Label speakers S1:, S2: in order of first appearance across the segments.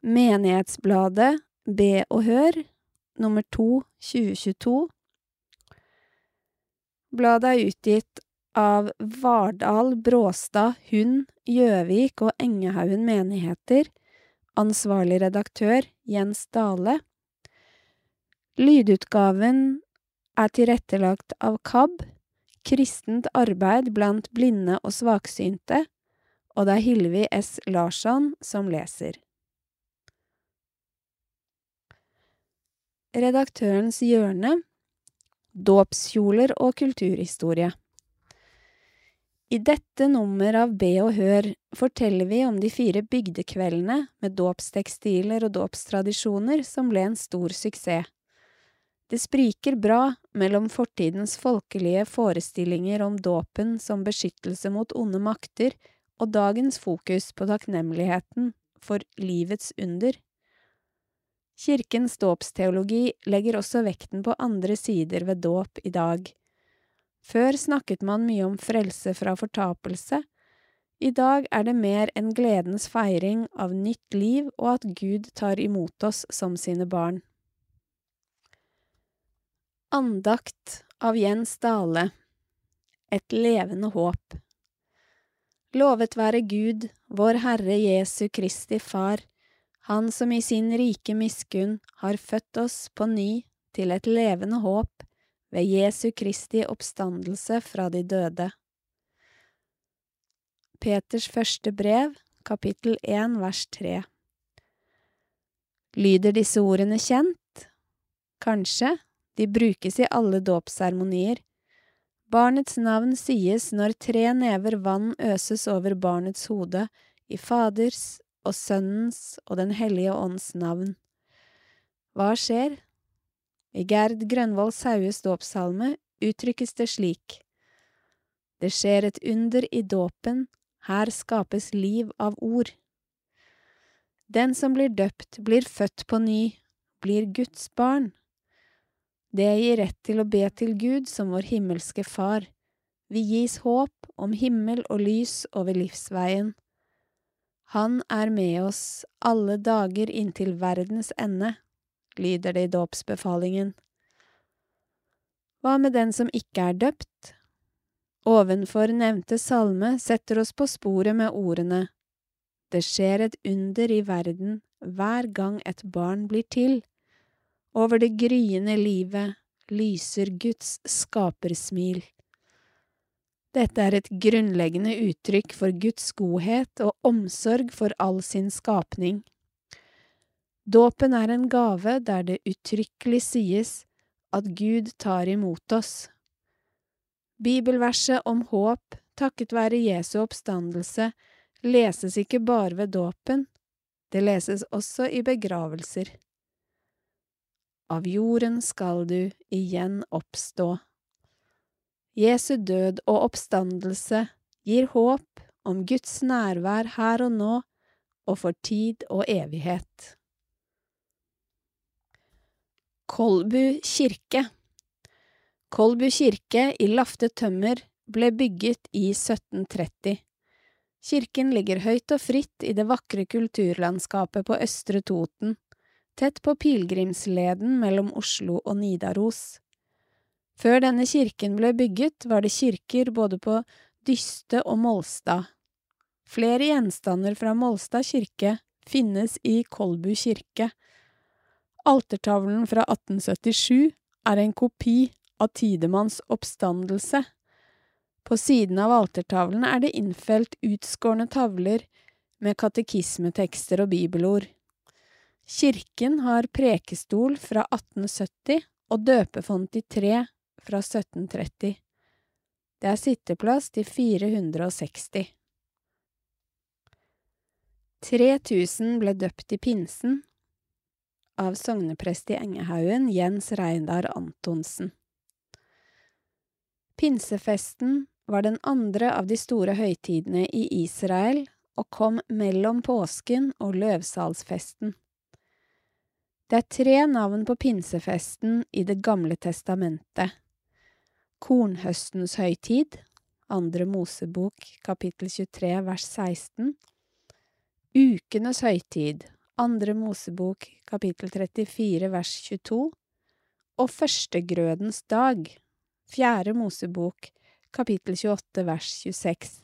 S1: Menighetsbladet Be og Hør, nummer 2, 2022. Bladet er utgitt av Vardal, Bråstad, Hund, Gjøvik og Engehaugen menigheter. Ansvarlig redaktør Jens Dale. Lydutgaven er tilrettelagt av KAB, Kristent arbeid blant blinde og svaksynte, og det er Hilvi S. Larsson som leser. Redaktørens hjørne Dåpskjoler og kulturhistorie I dette nummer av Be og Hør forteller vi om de fire bygdekveldene med dåpstekstiler og dåpstradisjoner som ble en stor suksess. Det spriker bra mellom fortidens folkelige forestillinger om dåpen som beskyttelse mot onde makter og dagens fokus på takknemligheten for livets under. Kirkens dåpsteologi legger også vekten på andre sider ved dåp i dag. Før snakket man mye om frelse fra fortapelse. I dag er det mer en gledens feiring av nytt liv og at Gud tar imot oss som sine barn. Andakt av Jens Dale Et levende håp Lovet være Gud, vår Herre Jesu Kristi Far, Han som i sin rike miskunn har født oss på ny til et levende håp ved Jesu Kristi oppstandelse fra de døde. Peters første brev, kapittel 1, vers 3 Lyder disse ordene kjent? Kanskje, de brukes i alle dåpsseremonier. Barnets navn sies når tre never vann øses over barnets hode, i Faders og Sønnens og Den hellige ånds navn. Hva skjer? I Gerd Grønvold Saues dåpssalme uttrykkes det slik. Det skjer et under i dåpen, her skapes liv av ord. Den som blir døpt, blir født på ny, blir Guds barn. Det gir rett til å be til Gud som vår himmelske Far. Vi gis håp om himmel og lys over livsveien. Han er med oss alle dager inntil verdens ende, lyder det i dåpsbefalingen. Hva med den som ikke er døpt? Ovenfor nevnte salme setter oss på sporet med ordene Det skjer et under i verden hver gang et barn blir til. Over det gryende livet lyser Guds skapersmil. Dette er et grunnleggende uttrykk for Guds godhet og omsorg for all sin skapning. Dåpen er en gave der det uttrykkelig sies at Gud tar imot oss. Bibelverset om håp takket være Jesu oppstandelse leses ikke bare ved dåpen, det leses også i begravelser. Av jorden skal du igjen oppstå. Jesu død og oppstandelse gir håp om Guds nærvær her og nå og for tid og evighet. Kolbu kirke Kolbu kirke i Lafte tømmer ble bygget i 1730. Kirken ligger høyt og fritt i det vakre kulturlandskapet på Østre Toten, tett på pilegrimsleden mellom Oslo og Nidaros. Før denne kirken ble bygget, var det kirker både på Dyste og Molstad. Flere gjenstander fra Molstad kirke finnes i Kolbu kirke. Altertavlen fra 1877 er en kopi av Tidemanns oppstandelse. På siden av altertavlen er det innfelt utskårne tavler med katekismetekster og bibelord. Kirken har prekestol fra 1870 og døpefont i tre fra 1730. Det er sitteplass til 460. 3000 ble døpt i pinsen av sogneprest i Engehaugen, Jens Reindar Antonsen. Pinsefesten var den andre av de store høytidene i Israel og kom mellom påsken og løvsalsfesten. Det er tre navn på pinsefesten i Det gamle testamentet. Kornhøstens høytid, andre Mosebok kapittel 23 vers 16. Ukenes høytid, Andre Mosebok kapittel 34 vers 22 og førstegrødens dag, Fjerde Mosebok kapittel 28 vers 26.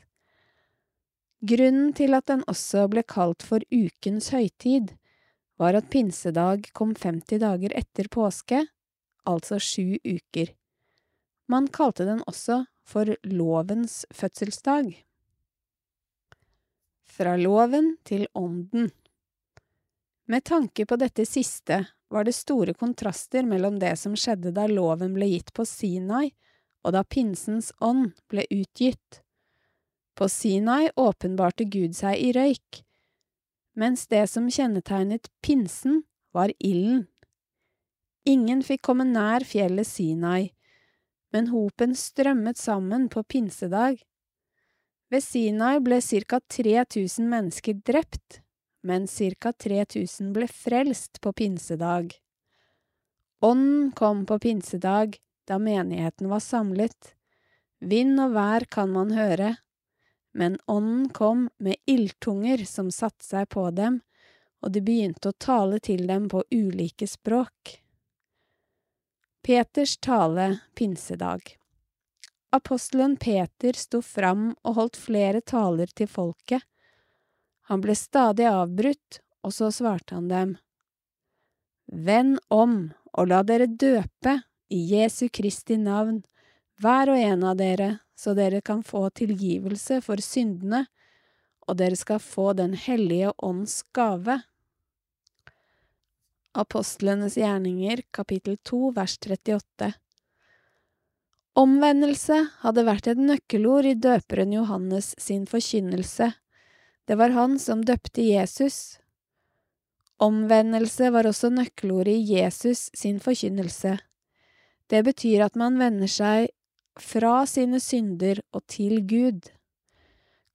S1: Grunnen til at den også ble kalt for ukens høytid, var at pinsedag kom 50 dager etter påske, altså sju uker. Man kalte den også for lovens fødselsdag. Fra loven til ånden. Med tanke på dette siste var det store kontraster mellom det som skjedde da loven ble gitt på Sinai, og da pinsens ånd ble utgitt. På Sinai åpenbarte Gud seg i røyk, mens det som kjennetegnet pinsen, var ilden. Ingen fikk komme nær fjellet Sinai, men hopen strømmet sammen på pinsedag. Ved Sinai ble ca 3000 mennesker drept, men ca 3000 ble frelst på pinsedag. Ånden kom på pinsedag, da menigheten var samlet. Vind og vær kan man høre, men ånden kom med ildtunger som satte seg på dem, og de begynte å tale til dem på ulike språk. Peters tale pinsedag Apostelen Peter sto fram og holdt flere taler til folket. Han ble stadig avbrutt, og så svarte han dem. Vend om og la dere døpe i Jesu Kristi navn, hver og en av dere, så dere kan få tilgivelse for syndene, og dere skal få Den hellige ånds gave. Apostlenes gjerninger, kapittel 2, vers 38 Omvendelse hadde vært et nøkkelord i døperen Johannes sin forkynnelse. Det var han som døpte Jesus. Omvendelse var også nøkkelordet i Jesus sin forkynnelse. Det betyr at man vender seg fra sine synder og til Gud.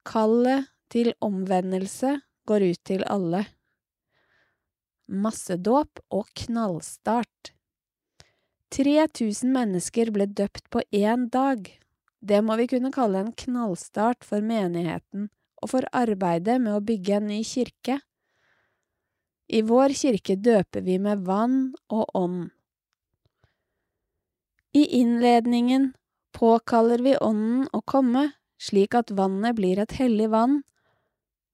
S1: Kallet til omvendelse går ut til alle. Massedåp og knallstart 3000 mennesker ble døpt på én dag. Det må vi kunne kalle en knallstart for menigheten og for arbeidet med å bygge en ny kirke. I vår kirke døper vi med vann og ånd. I innledningen påkaller vi Ånden å komme, slik at vannet blir et hellig vann,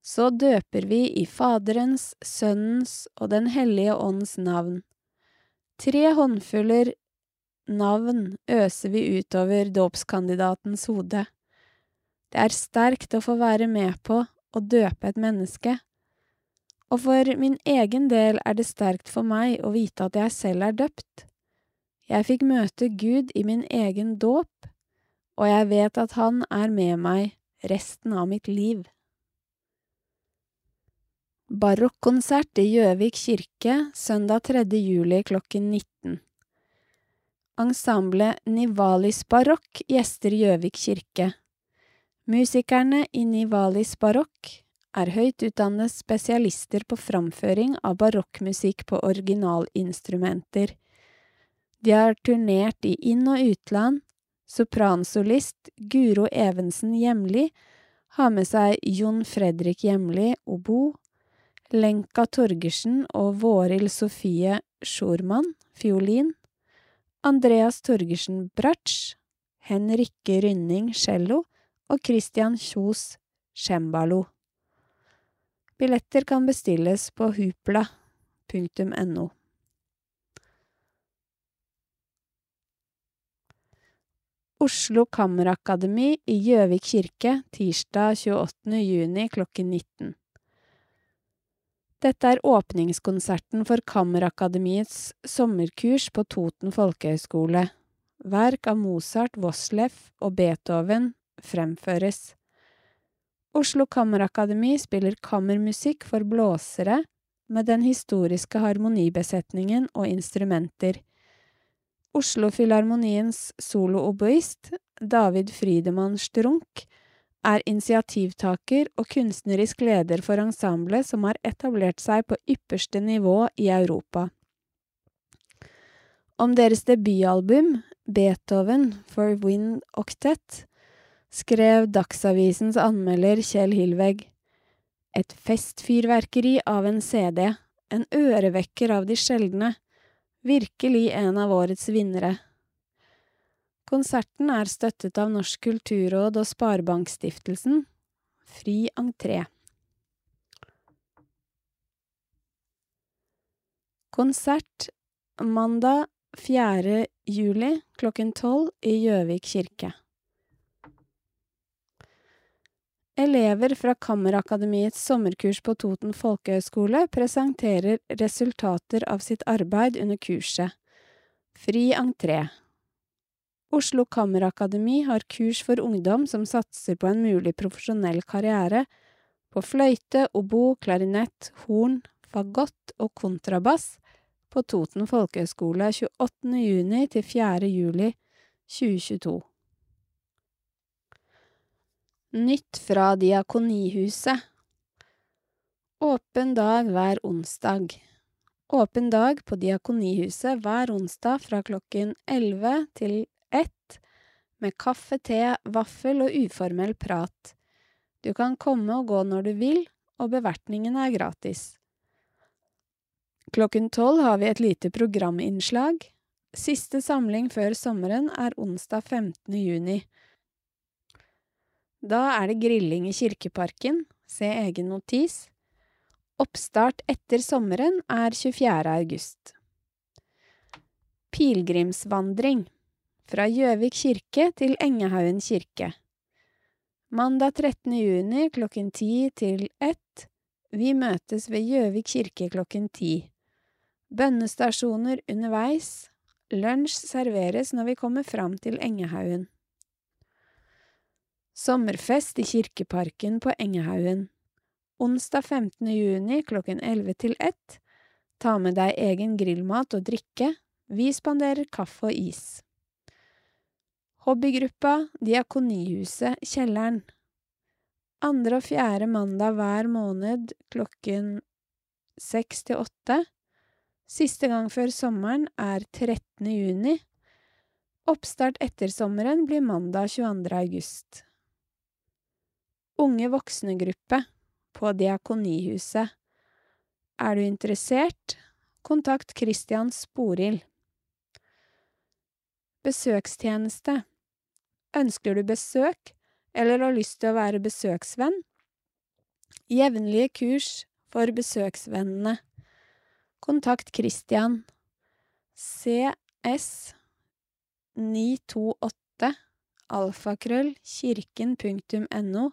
S1: så døper vi i Faderens, Sønnens og Den hellige ånds navn. Tre håndfuller navn øser vi utover dåpskandidatens hode. Det er sterkt å få være med på å døpe et menneske, og for min egen del er det sterkt for meg å vite at jeg selv er døpt. Jeg fikk møte Gud i min egen dåp, og jeg vet at Han er med meg resten av mitt liv. Barokkonsert i Gjøvik kirke søndag 3. juli klokken 19. Ensemblet Nivalis Barokk gjester Gjøvik kirke. Musikerne i Nivalis Barokk er høyt utdannede spesialister på framføring av barokkmusikk på originalinstrumenter. De har turnert i inn- og utland, Sopransolist Guro Evensen Hjemli har med seg Jon Fredrik Hjemli obo, Lenka Torgersen og Våril Sofie Schormann fiolin, Andreas Torgersen bratsj, Henrikke Rynning cello og Christian Kjos cembalo. Billetter kan bestilles på hupla.no. Oslo Kammerakademi i Gjøvik kirke tirsdag 28. juni klokken 19. Dette er åpningskonserten for Kammerakademiets sommerkurs på Toten folkehøgskole. Verk av Mozart, Voslef og Beethoven fremføres. Oslo Kammerakademi spiller kammermusikk for blåsere med den historiske harmonibesetningen og instrumenter. Oslo-Filharmoniens solooboist, David Friedemann Strunk, er initiativtaker og kunstnerisk leder for ensemblet som har etablert seg på ypperste nivå i Europa. Om deres debutalbum, Beethoven for Wind Octet, skrev Dagsavisens anmelder Kjell Hilvegg. et festfyrverkeri av en CD, En ørevekker av de sjeldne. Virkelig en av årets vinnere. Konserten er støttet av Norsk kulturråd og Sparebankstiftelsen. Fri entré. Konsert mandag 4. juli klokken tolv i Gjøvik kirke. Elever fra Kammerakademiets sommerkurs på Toten folkehøgskole presenterer resultater av sitt arbeid under kurset. Fri entré. Oslo Kammerakademi har kurs for ungdom som satser på en mulig profesjonell karriere på fløyte, obo, klarinett, horn, fagott og kontrabass på Toten folkehøgskole 28. juni til 4. juli 2022. Nytt fra Diakonihuset Åpen dag hver onsdag Åpen dag på Diakonihuset hver onsdag fra klokken 11 til 1 med kaffe, te, vaffel og uformell prat. Du kan komme og gå når du vil, og bevertningen er gratis. Klokken tolv har vi et lite programinnslag. Siste samling før sommeren er onsdag 15. juni. Da er det grilling i Kirkeparken, se egen notis. Oppstart etter sommeren er 24. august. Pilegrimsvandring fra Gjøvik kirke til Engehaugen kirke. Mandag 13. juni klokken ti til ett. Vi møtes ved Gjøvik kirke klokken ti. Bønnestasjoner underveis. Lunsj serveres når vi kommer fram til Engehaugen. Sommerfest i Kirkeparken på Engehaugen. Onsdag 15. juni klokken 11 til 1. Ta med deg egen grillmat og drikke. Vi spanderer kaffe og is. Hobbygruppa Diakonihuset Kjelleren. Andre og fjerde mandag hver måned klokken seks til åtte. Siste gang før sommeren er 13. juni. Oppstart etter sommeren blir mandag 22. august. Unge voksne-gruppe på Diakonihuset. Er du interessert, kontakt Christian Sporild. Besøkstjeneste Ønsker du besøk, eller har lyst til å være besøksvenn? Jevnlige kurs for besøksvennene. Kontakt Christian. CS 928 alfakrøll kirken.no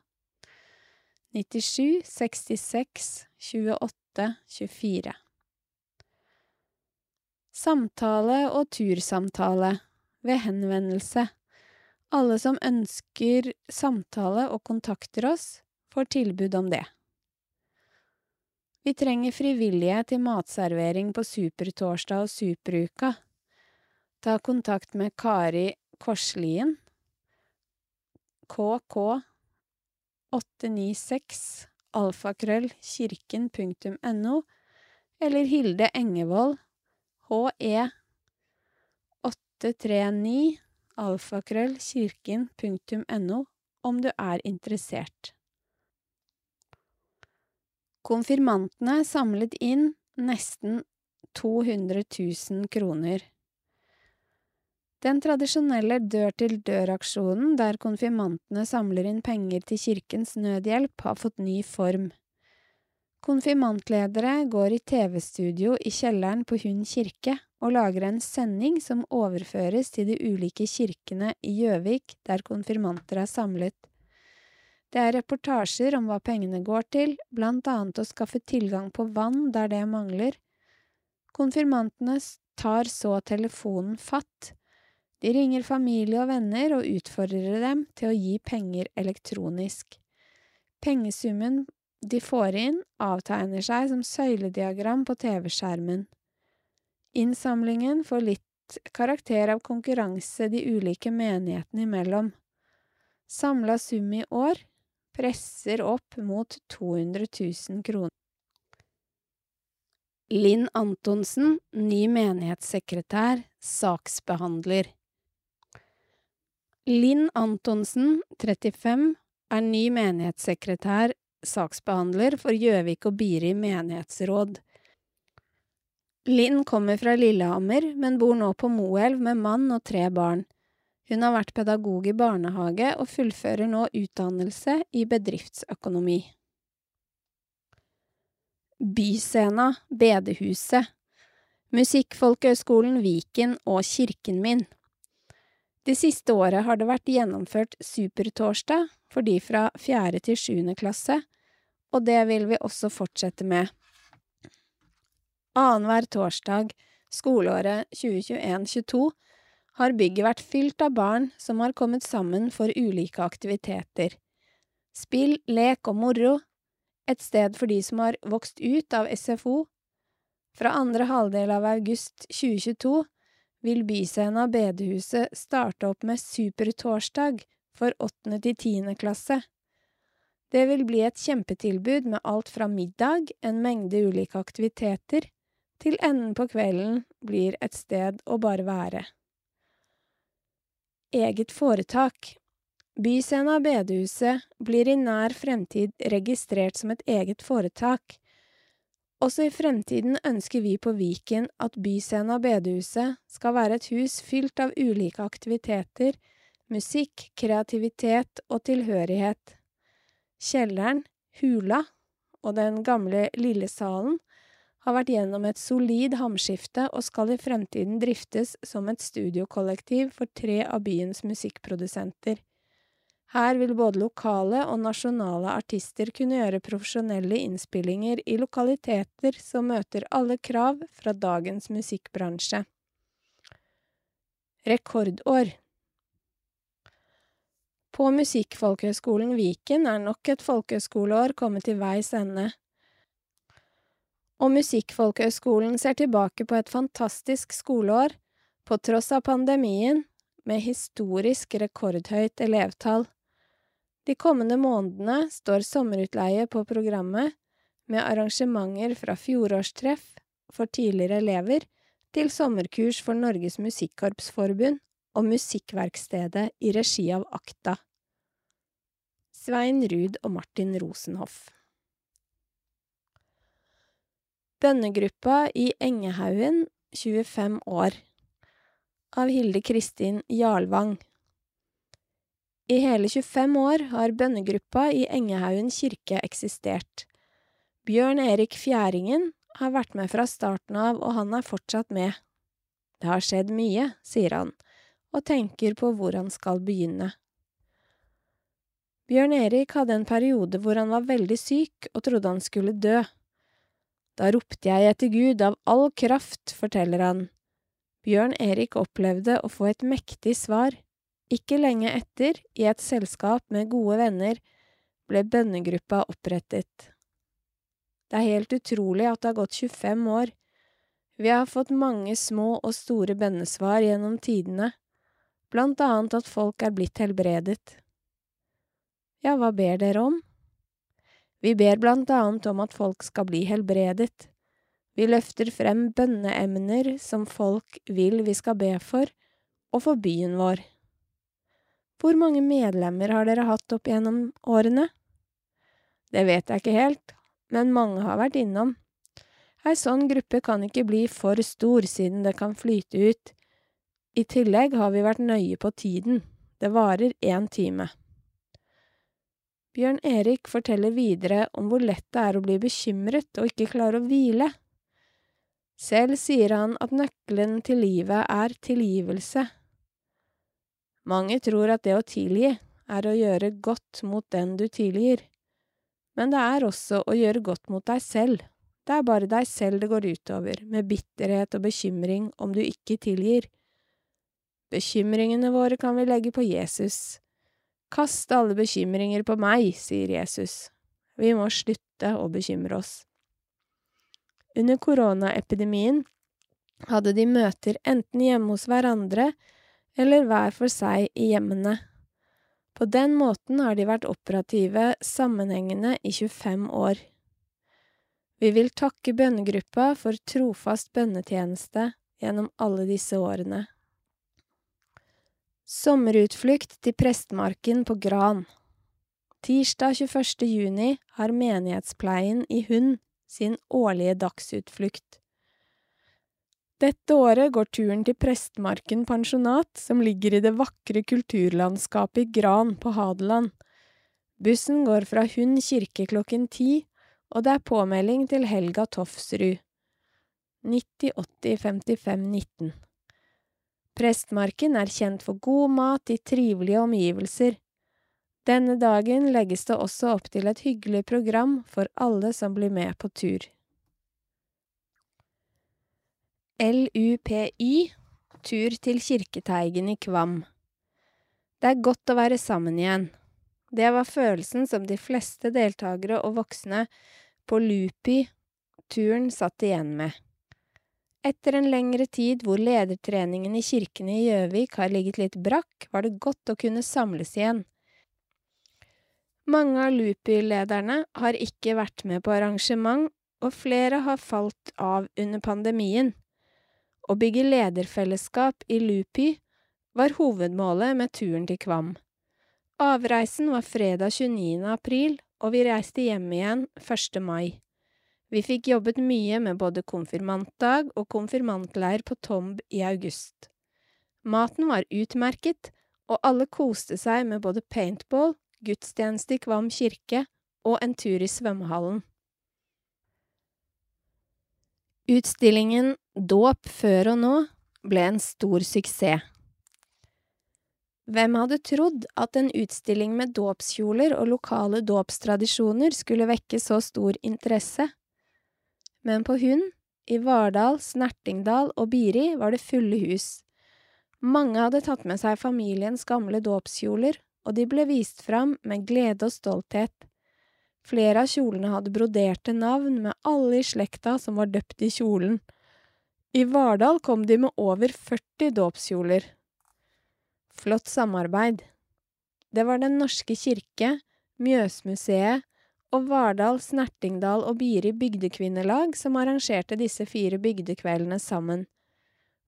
S1: 97 66 28 24 Samtale og tursamtale ved henvendelse. Alle som ønsker samtale og kontakter oss, får tilbud om det. Vi trenger frivillige til matservering på Supertorsdag og Superuka. Ta kontakt med Kari Korslien, kk896 alfakrøllkirken.no, eller Hilde Engevold, he839 alfakrøllkirken.no om du er interessert. Konfirmantene samlet inn nesten 200 000 kroner. Den tradisjonelle dør-til-dør-aksjonen der konfirmantene samler inn penger til kirkens nødhjelp, har fått ny form. Konfirmantledere går i TV-studio i kjelleren på Hund kirke og lager en sending som overføres til de ulike kirkene i Gjøvik der konfirmanter er samlet. Det er reportasjer om hva pengene går til, blant annet å skaffe tilgang på vann der det mangler. Konfirmantene tar så telefonen fatt. De ringer familie og venner og utfordrer dem til å gi penger elektronisk. Pengesummen de får inn, avtegner seg som søylediagram på TV-skjermen. Innsamlingen får litt karakter av konkurranse de ulike menighetene imellom. Samla sum i år presser opp mot 200 000 kroner. Linn Antonsen, ny menighetssekretær, saksbehandler. Linn Antonsen, 35, er ny menighetssekretær saksbehandler for Gjøvik og Biri menighetsråd. Linn kommer fra Lillehammer, men bor nå på Moelv med mann og tre barn. Hun har vært pedagog i barnehage og fullfører nå utdannelse i bedriftsøkonomi. Byscena, Bedehuset, Musikkfolkehøgskolen Viken og Kirken min. Det siste året har det vært gjennomført Supertorsdag for de fra fjerde til sjuende klasse, og det vil vi også fortsette med. Annenhver torsdag skoleåret 2021–22 har bygget vært fylt av barn som har kommet sammen for ulike aktiviteter. Spill, lek og moro, et sted for de som har vokst ut av SFO. Fra andre halvdel av august 2022 vil Byscena bedehuset starte opp med Supertorsdag for åttende til tiende klasse. Det vil bli et kjempetilbud med alt fra middag, en mengde ulike aktiviteter, til enden på kvelden blir et sted å bare være. Eget foretak Byscena bedehuset blir i nær fremtid registrert som et eget foretak, også i fremtiden ønsker vi på Viken at Byscena bedehuset skal være et hus fylt av ulike aktiviteter, musikk, kreativitet og tilhørighet. Kjelleren, Hula og den gamle Lillesalen har vært gjennom et solid hamskifte og skal i fremtiden driftes som et studiokollektiv for tre av byens musikkprodusenter. Her vil både lokale og nasjonale artister kunne gjøre profesjonelle innspillinger i lokaliteter som møter alle krav fra dagens musikkbransje. Rekordår På Musikkfolkehøgskolen Viken er nok et folkehøgskoleår kommet til veis ende. Og Musikkfolkehøgskolen ser tilbake på et fantastisk skoleår, på tross av pandemien, med historisk rekordhøyt elevtall. De kommende månedene står sommerutleie på programmet, med arrangementer fra fjorårstreff for tidligere elever til sommerkurs for Norges Musikkorpsforbund og Musikkverkstedet i regi av Akta. Svein Ruud og Martin Rosenhoff. Bønnegruppa i Engehaugen, 25 år. Av Hilde Kristin Jarlvang i hele 25 år har bønnegruppa i Engehaugen kirke eksistert. Bjørn Erik Fjæringen har vært med fra starten av, og han er fortsatt med. Det har skjedd mye, sier han, og tenker på hvor han skal begynne. Bjørn Erik hadde en periode hvor han var veldig syk og trodde han skulle dø. Da ropte jeg etter Gud av all kraft, forteller han. Bjørn Erik opplevde å få et mektig svar. Ikke lenge etter, i et selskap med gode venner, ble bønnegruppa opprettet. Det er helt utrolig at det har gått 25 år. Vi har fått mange små og store bønnesvar gjennom tidene, blant annet at folk er blitt helbredet. Ja, hva ber dere om? Vi ber blant annet om at folk skal bli helbredet. Vi løfter frem bønneemner som folk vil vi skal be for, og for byen vår. Hvor mange medlemmer har dere hatt opp gjennom årene? Det vet jeg ikke helt, men mange har vært innom. Ei sånn gruppe kan ikke bli for stor siden det kan flyte ut. I tillegg har vi vært nøye på tiden. Det varer én time. Bjørn Erik forteller videre om hvor lett det er å bli bekymret og ikke klare å hvile. Selv sier han at nøkkelen til livet er tilgivelse. Mange tror at det å tilgi er å gjøre godt mot den du tilgir, men det er også å gjøre godt mot deg selv. Det er bare deg selv det går utover, med bitterhet og bekymring om du ikke tilgir. Bekymringene våre kan vi legge på Jesus. Kast alle bekymringer på meg, sier Jesus. Vi må slutte å bekymre oss. Under koronaepidemien hadde de møter enten hjemme hos hverandre eller hver for seg i hjemmene. På den måten har de vært operative sammenhengende i 25 år. Vi vil takke bønnegruppa for trofast bønnetjeneste gjennom alle disse årene. Sommerutflukt til Prestmarken på Gran Tirsdag 21. juni har Menighetspleien i Hund sin årlige dagsutflukt. Dette året går turen til Prestmarken pensjonat, som ligger i det vakre kulturlandskapet i Gran på Hadeland. Bussen går fra Hund kirke klokken ti, og det er påmelding til Helga Tofsrud. 90 80 55 19 Prestmarken er kjent for god mat i trivelige omgivelser. Denne dagen legges det også opp til et hyggelig program for alle som blir med på tur. LUPY Tur til Kirketeigen i Kvam Det er godt å være sammen igjen. Det var følelsen som de fleste deltakere og voksne på LUPY-turen satt igjen med. Etter en lengre tid hvor ledertreningen i kirkene i Gjøvik har ligget litt brakk, var det godt å kunne samles igjen. Mange av Lupy-lederne har ikke vært med på arrangement, og flere har falt av under pandemien. Å bygge lederfellesskap i Lupi var hovedmålet med turen til Kvam. Avreisen var fredag 29. april, og vi reiste hjem igjen 1. mai. Vi fikk jobbet mye med både konfirmantdag og konfirmantleir på Tomb i august. Maten var utmerket, og alle koste seg med både paintball, gudstjeneste i Kvam kirke og en tur i svømmehallen. Utstillingen Dåp før og nå ble en stor suksess. Hvem hadde trodd at en utstilling med dåpskjoler og lokale dåpstradisjoner skulle vekke så stor interesse? Men på Hund, i Vardal, Snertingdal og Biri var det fulle hus. Mange hadde tatt med seg familiens gamle dåpskjoler, og de ble vist fram med glede og stolthet. Flere av kjolene hadde broderte navn med alle i slekta som var døpt i kjolen. I Vardal kom de med over 40 dåpskjoler. Flott samarbeid. Det var Den norske kirke, Mjøsmuseet og Vardal, Snertingdal og Biri bygdekvinnelag som arrangerte disse fire bygdekveldene sammen.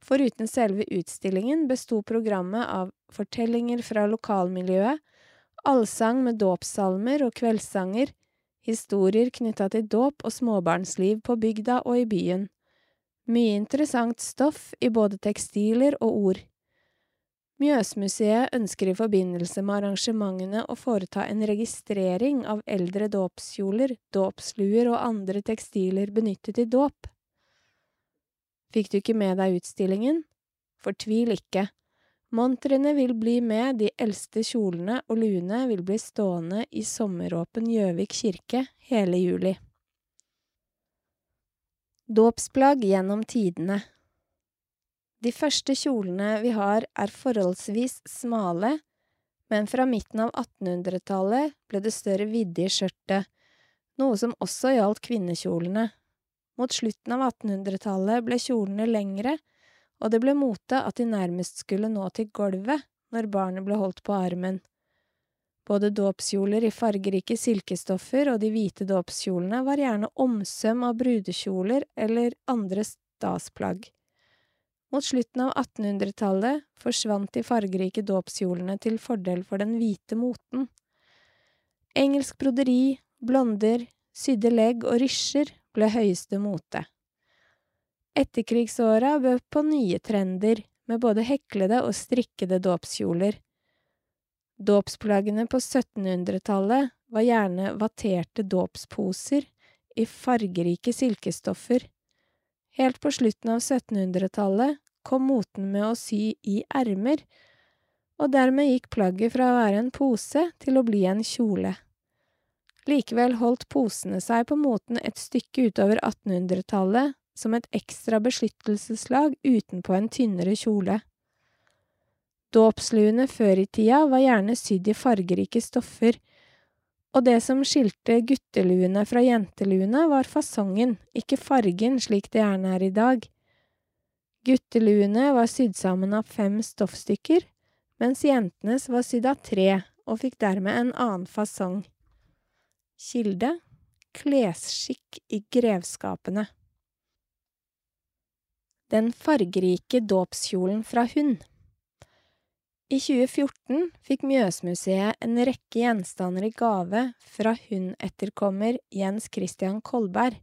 S1: Foruten selve utstillingen besto programmet av fortellinger fra lokalmiljøet, allsang med dåpssalmer og kveldssanger, historier knytta til dåp og småbarnsliv på bygda og i byen. Mye interessant stoff i både tekstiler og ord. Mjøsmuseet ønsker i forbindelse med arrangementene å foreta en registrering av eldre dåpskjoler, dåpsluer og andre tekstiler benyttet i dåp. Fikk du ikke med deg utstillingen? Fortvil ikke. Montrene vil bli med, de eldste kjolene og luene vil bli stående i sommeråpen Gjøvik kirke hele juli. Dåpsplagg gjennom tidene De første kjolene vi har er forholdsvis smale, men fra midten av 1800-tallet ble det større vidde i skjørtet, noe som også gjaldt kvinnekjolene. Mot slutten av 1800-tallet ble kjolene lengre, og det ble mote at de nærmest skulle nå til gulvet når barnet ble holdt på armen. Både dåpskjoler i fargerike silkestoffer og de hvite dåpskjolene var gjerne omsøm av brudekjoler eller andre stasplagg. Mot slutten av 1800-tallet forsvant de fargerike dåpskjolene til fordel for den hvite moten. Engelsk broderi, blonder, sydde legg og rysjer ble høyeste mote. Etterkrigsåra bød på nye trender, med både heklede og strikkede dåpskjoler. Dåpsplaggene på 1700-tallet var gjerne vatterte dåpsposer i fargerike silkestoffer. Helt på slutten av 1700-tallet kom moten med å sy i ermer, og dermed gikk plagget fra å være en pose til å bli en kjole. Likevel holdt posene seg på moten et stykke utover 1800-tallet, som et ekstra beskyttelseslag utenpå en tynnere kjole. Dåpsluene før i tida var gjerne sydd i fargerike stoffer, og det som skilte gutteluene fra jenteluene, var fasongen, ikke fargen slik det gjerne er i dag. Gutteluene var sydd sammen av fem stoffstykker, mens jentenes var sydd av tre og fikk dermed en annen fasong. Kilde Klesskikk i grevskapene den fargerike dåpskjolen fra Hund. I 2014 fikk Mjøsmuseet en rekke gjenstander i gave fra Hund-etterkommer Jens Christian Kolberg.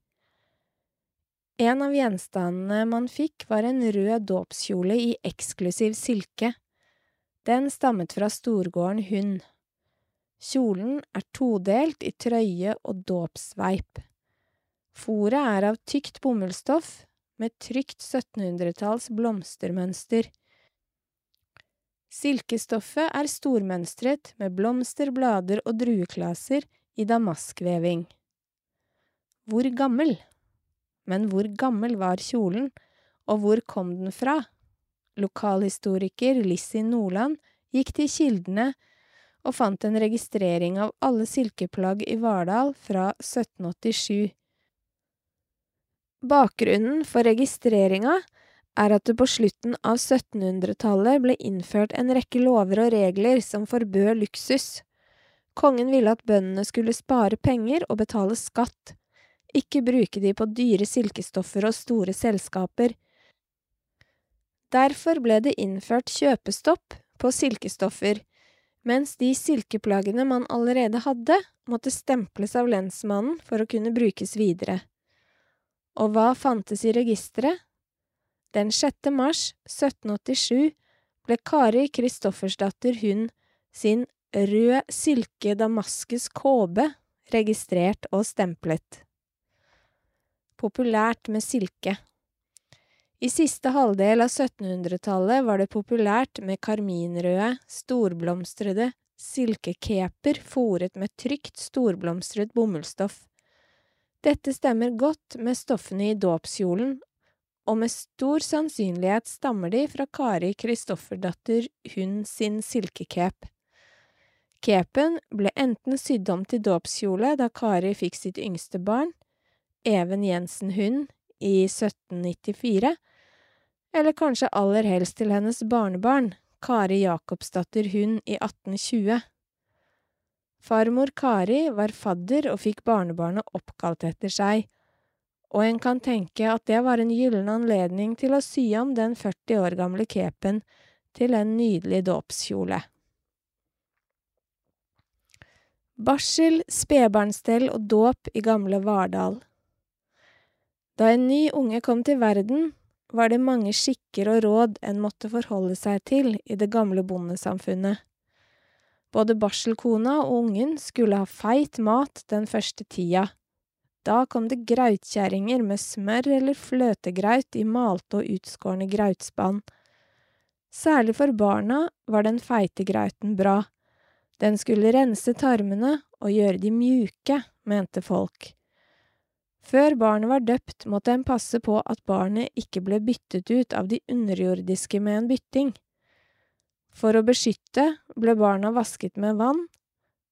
S1: En av gjenstandene man fikk, var en rød dåpskjole i eksklusiv silke. Den stammet fra storgården Hund. Kjolen er todelt i trøye og dåpssveip. Fòret er av tykt bomullsstoff med trygt 1700-talls blomstermønster. Silkestoffet er stormønstret med blomster, blader og drueklaser i damaskveving. Hvor gammel? Men hvor gammel var kjolen, og hvor kom den fra? Lokalhistoriker Lissi Nordland gikk til kildene og fant en registrering av alle silkeplagg i Vardal fra 1787. Bakgrunnen for registreringa er at det på slutten av 1700-tallet ble innført en rekke lover og regler som forbød luksus. Kongen ville at bøndene skulle spare penger og betale skatt, ikke bruke de på dyre silkestoffer og store selskaper. Derfor ble det innført kjøpestopp på silkestoffer, mens de silkeplaggene man allerede hadde, måtte stemples av lensmannen for å kunne brukes videre. Og hva fantes i registeret? Den 6. mars 1787 ble Kari Kristoffersdatter Hund sin rød silke damaskus kåbe registrert og stemplet. Populært med silke. I siste halvdel av 1700-tallet var det populært med karminrøde, storblomstrede silkekeper fòret med trygt, storblomstret bomullsstoff. Dette stemmer godt med stoffene i dåpskjolen og med stor sannsynlighet stammer de fra Kari Kristofferdatter Hund sin silkekep. Kepen ble enten sydd om til dåpskjole da Kari fikk sitt yngste barn, Even Jensen Hund, i 1794, eller kanskje aller helst til hennes barnebarn, Kari Jakobsdatter Hund, i 1820. Farmor Kari var fadder og fikk barnebarnet oppkalt etter seg, og en kan tenke at det var en gyllen anledning til å sy om den 40 år gamle kepen til en nydelig dåpskjole. Barsel, spedbarnsstell og dåp i gamle Vardal Da en ny unge kom til verden, var det mange skikker og råd en måtte forholde seg til i det gamle bondesamfunnet. Både barselkona og ungen skulle ha feit mat den første tida da kom det grautkjerringer med smør eller fløtegraut i malte og utskårne grautspann. Særlig for barna var den feite grauten bra. Den skulle rense tarmene og gjøre de mjuke, mente folk. Før barnet var døpt, måtte en passe på at barnet ikke ble byttet ut av de underjordiske med en bytting. For å beskytte ble barna vasket med vann,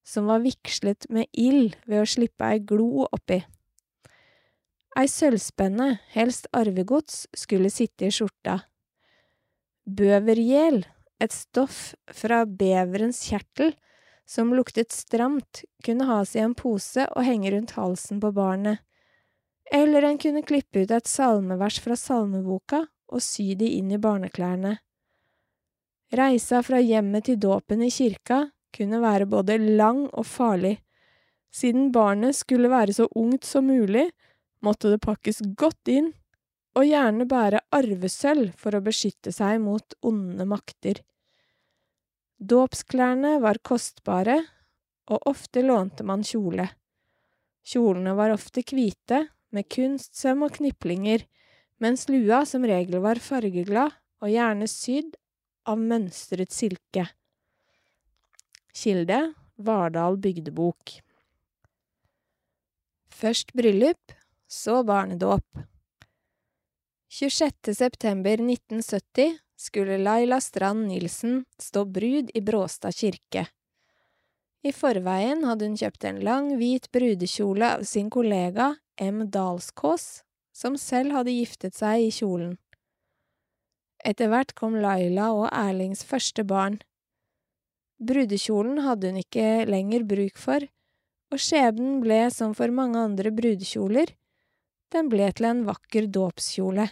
S1: som var vigslet med ild ved å slippe ei glo oppi. Ei sølvspenne, helst arvegods, skulle sitte i skjorta. Bøvergjel, et stoff fra beverens kjertel, som luktet stramt, kunne has i en pose og henge rundt halsen på barnet. Eller en kunne klippe ut et salmevers fra salmeboka og sy de inn i barneklærne. Reisa fra hjemmet til dåpen i kirka kunne være både lang og farlig. Siden barnet skulle være så ungt som mulig, måtte det pakkes godt inn, og gjerne bære arvesølv for å beskytte seg mot onde makter. Dåpsklærne var kostbare, og ofte lånte man kjole. Kjolene var ofte hvite, med kunstsøm og kniplinger, mens lua som regel var fargeglad og gjerne sydd av mønstret silke. Kilde Vardal bygdebok Først bryllup, så barnedåp. 26. september 1970 skulle Laila Strand Nilsen stå brud i Bråstad kirke. I forveien hadde hun kjøpt en lang, hvit brudekjole av sin kollega M. Dalskås, som selv hadde giftet seg i kjolen. Etter hvert kom Laila og Erlings første barn. Brudekjolen hadde hun ikke lenger bruk for, og skjebnen ble som for mange andre brudekjoler, den ble til en vakker dåpskjole.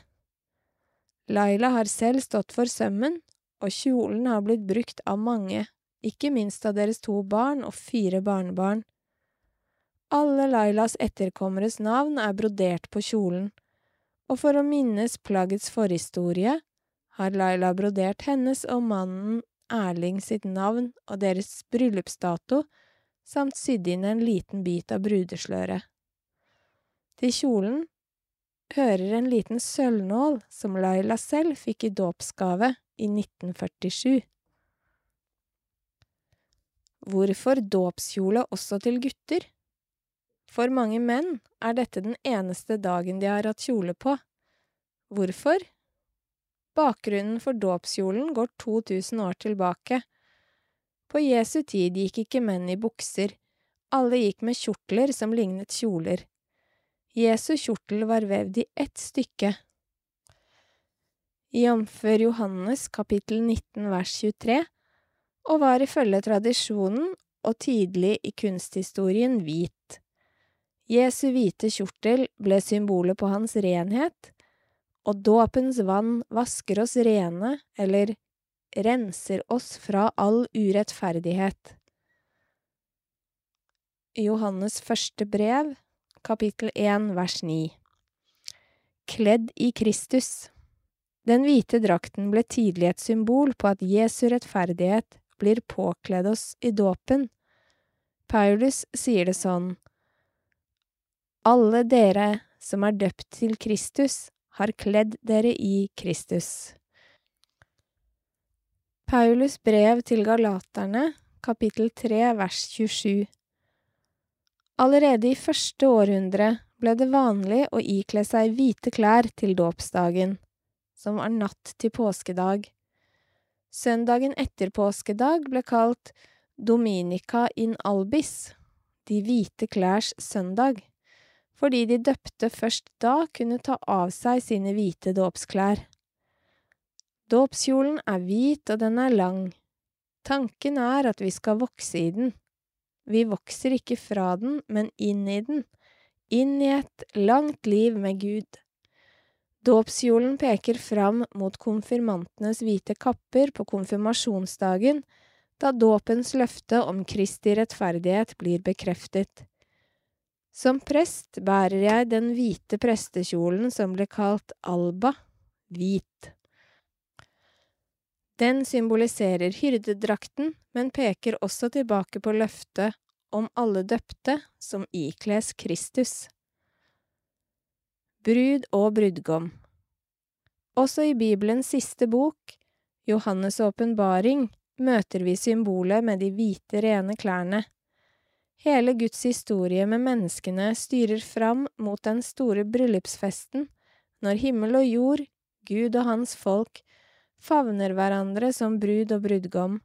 S1: Laila har selv stått for sømmen, og kjolen har blitt brukt av mange, ikke minst av deres to barn og fire barnebarn. Alle Lailas etterkommeres navn er brodert på kjolen, og for å minnes plaggets forhistorie har Laila brodert hennes og mannen Erling sitt navn og deres bryllupsdato, samt sydd inn en liten bit av brudesløret. Til kjolen hører en liten sølvnål som Laila selv fikk i dåpsgave i 1947. Hvorfor dåpskjole også til gutter? For mange menn er dette den eneste dagen de har hatt kjole på. Hvorfor? Bakgrunnen for dåpskjolen går 2000 år tilbake. På Jesu tid gikk ikke menn i bukser, alle gikk med kjortler som lignet kjoler. Jesu kjortel var vevd i ett stykke. Jf. Johannes kapittel 19 vers 23, og var ifølge tradisjonen og tidlig i kunsthistorien hvit. Jesu hvite kjortel ble symbolet på hans renhet, og dåpens vann vasker oss rene, eller renser oss fra all urettferdighet. Johannes første brev, kapittel 1, vers 9 Kledd i Kristus. Den hvite drakten ble tidlig et symbol på at Jesu rettferdighet blir påkledd oss i dåpen. Paulus sier det sånn, Alle dere som er døpt til Kristus, har kledd dere i Kristus. Paulus brev til galaterne, kapittel 3, vers 27 Allerede i første århundre ble det vanlig å ikle seg hvite klær til dåpsdagen som var natt til påskedag. Søndagen etter påskedag ble kalt Dominica in albis, de hvite klærs søndag, fordi de døpte først da kunne ta av seg sine hvite dåpsklær. Dåpskjolen er hvit og den er lang. Tanken er at vi skal vokse i den. Vi vokser ikke fra den, men inn i den, inn i et langt liv med Gud. Dåpskjolen peker fram mot konfirmantenes hvite kapper på konfirmasjonsdagen, da dåpens løfte om Kristi rettferdighet blir bekreftet. Som prest bærer jeg den hvite prestekjolen som ble kalt alba, hvit. Den symboliserer hyrdedrakten, men peker også tilbake på løftet om alle døpte som ikles Kristus brud og brudgom. Også i Bibelens siste bok, Johannes' åpenbaring, møter vi symbolet med de hvite, rene klærne. Hele Guds historie med menneskene styrer fram mot den store bryllupsfesten, når himmel og jord, Gud og hans folk, favner hverandre som brud og brudgom.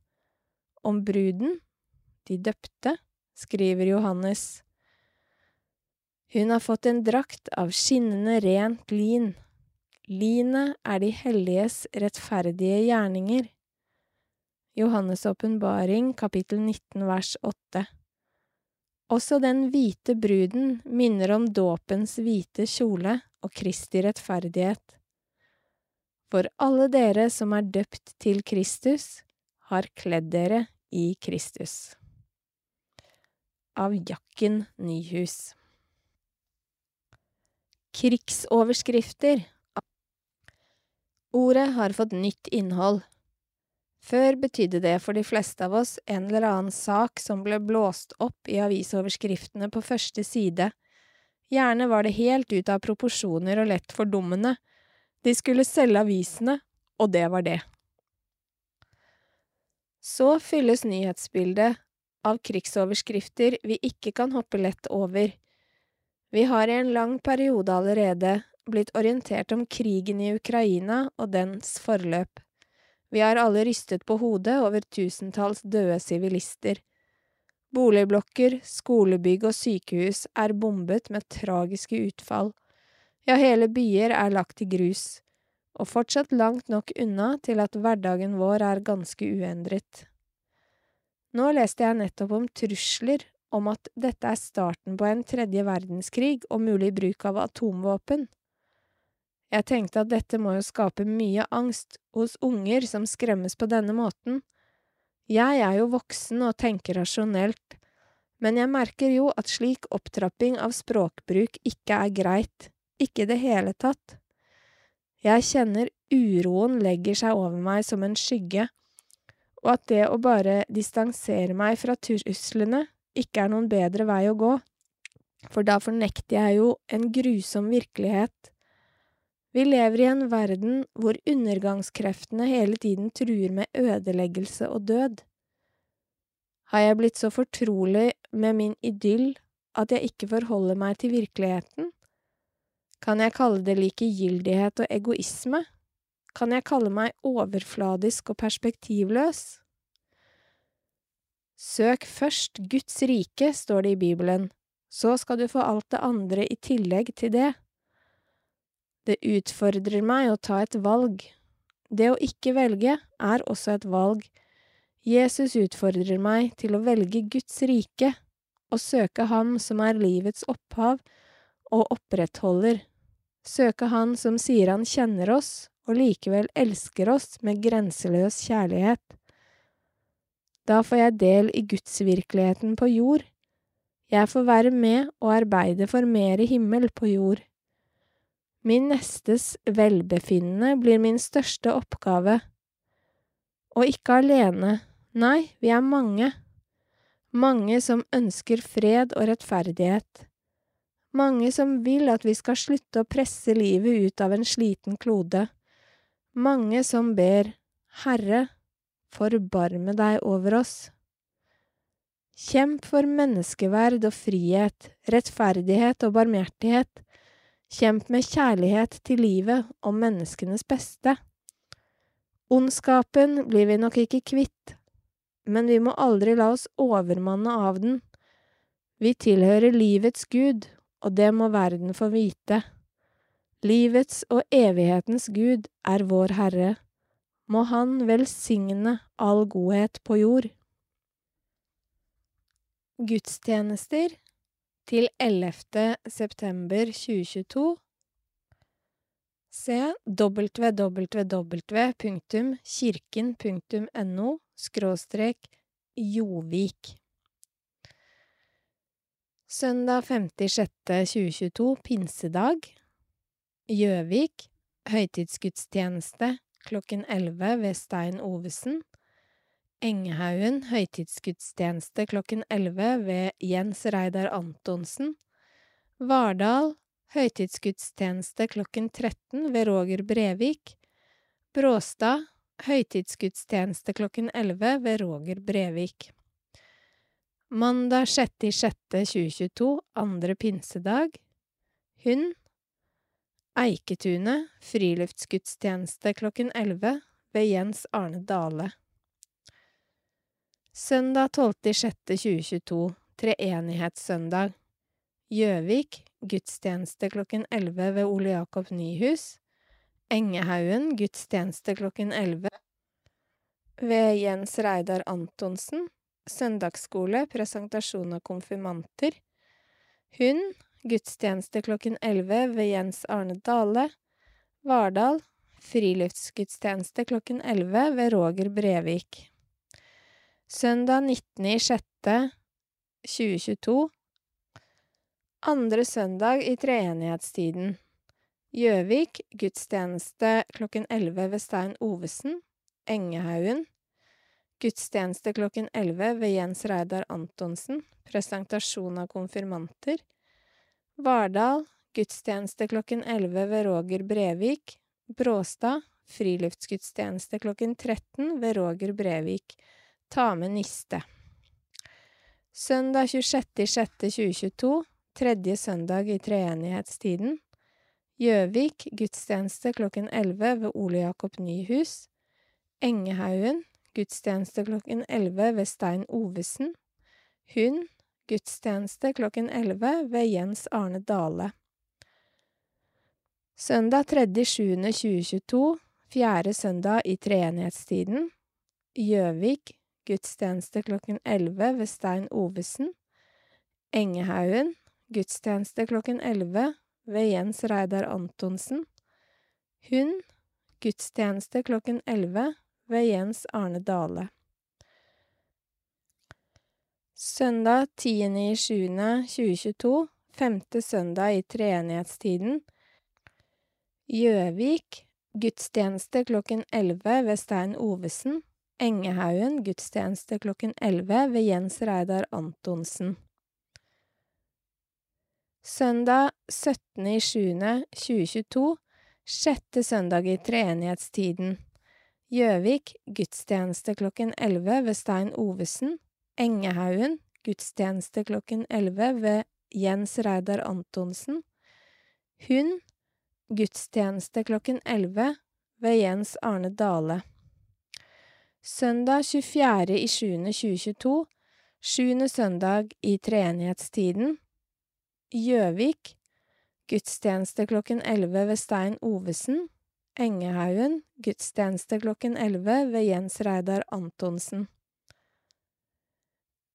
S1: Om bruden, de døpte, skriver Johannes. Hun har fått en drakt av skinnende rent lin. Linet er de helliges rettferdige gjerninger. Johannes' åpenbaring, kapittel 19, vers 8. Også den hvite bruden minner om dåpens hvite kjole og Kristi rettferdighet. For alle dere som er døpt til Kristus, har kledd dere i Kristus. Av Jakken Nyhus. Krigsoverskrifter Ordet har fått nytt innhold. Før betydde det for de fleste av oss en eller annen sak som ble blåst opp i avisoverskriftene på første side. Gjerne var det helt ut av proporsjoner og lett fordummende. De skulle selge avisene, og det var det. Så fylles nyhetsbildet av krigsoverskrifter vi ikke kan hoppe lett over. Vi har i en lang periode allerede blitt orientert om krigen i Ukraina og dens forløp. Vi har alle rystet på hodet over tusentalls døde sivilister. Boligblokker, skolebygg og sykehus er bombet med tragiske utfall. Ja, hele byer er lagt i grus, og fortsatt langt nok unna til at hverdagen vår er ganske uendret. Nå leste jeg nettopp om trusler om at dette er starten på en tredje verdenskrig og mulig bruk av atomvåpen. Jeg tenkte at dette må jo skape mye angst hos unger som skremmes på denne måten. Jeg er jo voksen og tenker rasjonelt, men jeg merker jo at slik opptrapping av språkbruk ikke er greit, ikke i det hele tatt. Jeg kjenner uroen legger seg over meg som en skygge, og at det å bare distansere meg fra truslene ikke er noen bedre vei å gå, for da fornekter jeg jo en grusom virkelighet. Vi lever i en verden hvor undergangskreftene hele tiden truer med ødeleggelse og død. Har jeg blitt så fortrolig med min idyll at jeg ikke forholder meg til virkeligheten? Kan jeg kalle det likegyldighet og egoisme? Kan jeg kalle meg overfladisk og perspektivløs? Søk først Guds rike, står det i Bibelen, så skal du få alt det andre i tillegg til det. Det utfordrer meg å ta et valg. Det å ikke velge er også et valg. Jesus utfordrer meg til å velge Guds rike og søke Ham som er livets opphav og opprettholder, søke Han som sier Han kjenner oss og likevel elsker oss med grenseløs kjærlighet. Da får jeg del i gudsvirkeligheten på jord. Jeg får være med og arbeide for mere himmel på jord. Min nestes velbefinnende blir min største oppgave. Og ikke alene, nei, vi er mange. Mange som ønsker fred og rettferdighet. Mange som vil at vi skal slutte å presse livet ut av en sliten klode. Mange som ber, Herre, forbarme deg over oss. Kjemp for menneskeverd og frihet, rettferdighet og barmhjertighet. Kjemp med kjærlighet til livet og menneskenes beste. Ondskapen blir vi nok ikke kvitt, men vi må aldri la oss overmanne av den. Vi tilhører livets Gud, og det må verden få vite. Livets og evighetens Gud er vår Herre. Må Han velsigne all godhet på jord. Gudstjenester til 11. september 2022 Se www.kirken.no skråstrek Jovik. Søndag 5.6.2022, pinsedag. Gjøvik høytidsgudstjeneste klokken 11 ved Stein Ovesen. Engehaugen høytidsgudstjeneste klokken 11 ved Jens Reidar Antonsen. Vardal høytidsgudstjeneste klokken 13 ved Roger Brevik. Bråstad høytidsgudstjeneste klokken 11 ved Roger Brevik. Mandag 6.6.2022, andre pinsedag. Hund Eiketunet friluftsgudstjeneste klokken 11 ved Jens Arne Dale. Søndag 12.06.2022 treenighetssøndag Gjøvik gudstjeneste klokken 11 ved Ole Jakob Nyhus. Engehaugen gudstjeneste klokken 11 ved Jens Reidar Antonsen. Søndagsskole, presentasjon av konfirmanter. Hund Gudstjeneste klokken 11 ved Jens Arne Dale. Vardal. Friluftsgudstjeneste klokken 11 ved Roger Brevik. Søndag 19.06.2022. Andre søndag i treenighetstiden. Gjøvik. Gudstjeneste klokken 11 ved Stein Ovesen. Engehaugen. Gudstjeneste klokken 11 ved Jens Reidar Antonsen. Presentasjon av konfirmanter. Vardal gudstjeneste klokken 11 ved Roger Brevik. Bråstad friluftsgudstjeneste klokken 13 ved Roger Brevik. Ta med niste. Søndag 26.06.2022, tredje søndag i treenighetstiden. Gjøvik gudstjeneste klokken 11 ved Ole Jakob Nyhus. Engehaugen gudstjeneste klokken 11 ved Stein Ovesen. Hund Gudstjeneste klokken 11 ved Jens Arne Dale. Søndag 3.7.2022, fjerde søndag i treenighetstiden. Gjøvik, gudstjeneste klokken 11 ved Stein Ovesen. Engehaugen, gudstjeneste klokken 11 ved Jens Reidar Antonsen. Hund, gudstjeneste klokken 11 ved Jens Arne Dale. Søndag 10.07.2022, femte søndag i treenighetstiden. Gjøvik Gudstjeneste klokken 11 ved Stein Ovesen. Engehaugen gudstjeneste klokken 11 ved Jens Reidar Antonsen. Søndag 17.07.2022, sjette søndag i treenighetstiden. Gjøvik gudstjeneste klokken 11 ved Stein Ovesen. Engehaugen gudstjeneste klokken 11 ved Jens Reidar Antonsen. Hund gudstjeneste klokken 11 ved Jens Arne Dale. Søndag 24.07.2022, sjuende søndag i treenighetstiden. Gjøvik gudstjeneste klokken 11 ved Stein Ovesen. Engehaugen gudstjeneste klokken 11 ved Jens Reidar Antonsen.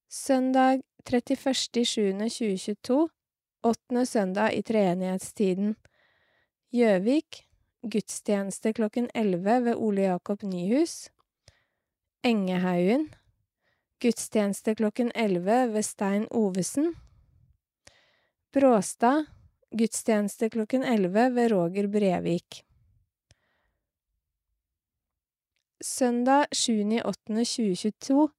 S1: Søndag 31.07.2022, åttende søndag i treenighetstiden. Gjøvik gudstjeneste klokken 11 ved Ole Jakob Nyhus. Engehaugen gudstjeneste klokken 11 ved Stein Ovesen. Bråstad gudstjeneste klokken 11 ved Roger Brevik. Søndag 7.8.2022,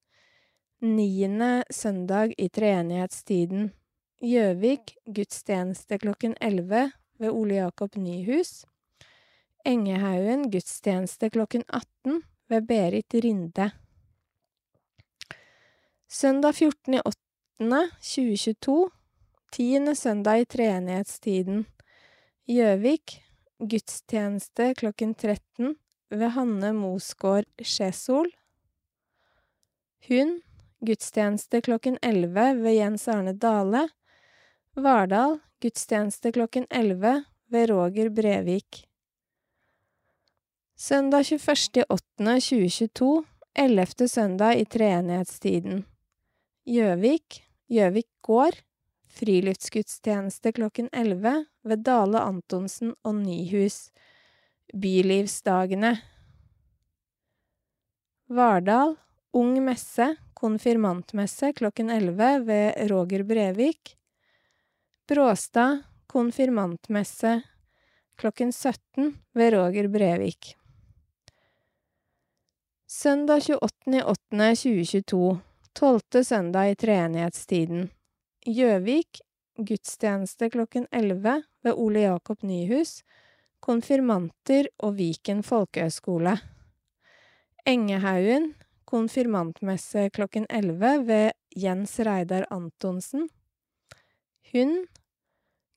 S1: niende søndag i treenighetstiden. Gjøvik gudstjeneste klokken 11 ved Ole Jakob Nyhus. Engehaugen gudstjeneste klokken 18 ved Berit Rinde. Søndag 14.08.2022, tiende søndag i treenighetstiden. Gjøvik gudstjeneste klokken 13 ved Hanne Mosgård Skjesol. Hun, gudstjeneste klokken 11 ved Jens Arne Dale. Vardal gudstjeneste klokken 11 ved Roger Brevik. Søndag 21.8.2022, ellevte søndag i treenighetstiden. Gjøvik Gjøvik gård Friluftsgudstjeneste klokken 11 ved Dale Antonsen og Nyhus. Bylivsdagene. Vardal Ung messe, konfirmantmesse klokken 11 ved Roger Brevik. Bråstad konfirmantmesse klokken 17 ved Roger Brevik. Søndag 28.08.2022, tolvte søndag i treenighetstiden. Gjøvik gudstjeneste klokken 11 ved Ole Jakob Nyhus. Konfirmanter og Viken folkehøgskole. Engehaugen konfirmantmesse klokken 11 ved Jens Reidar Antonsen. Hund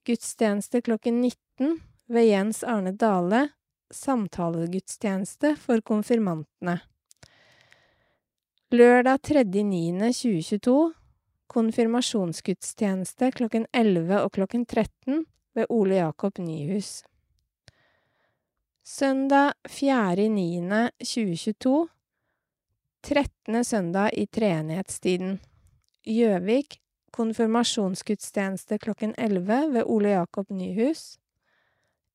S1: gudstjeneste klokken 19 ved Jens Arne Dale. Samtalegudstjeneste for konfirmantene. Lørdag 3.9.2022 konfirmasjonsgudstjeneste klokken 11 og klokken 13 ved Ole Jakob Nyhus. Søndag 4.9.2022, trettende søndag i treenighetstiden. Gjøvik konfirmasjonsgudstjeneste klokken 11 ved Ole Jakob Nyhus.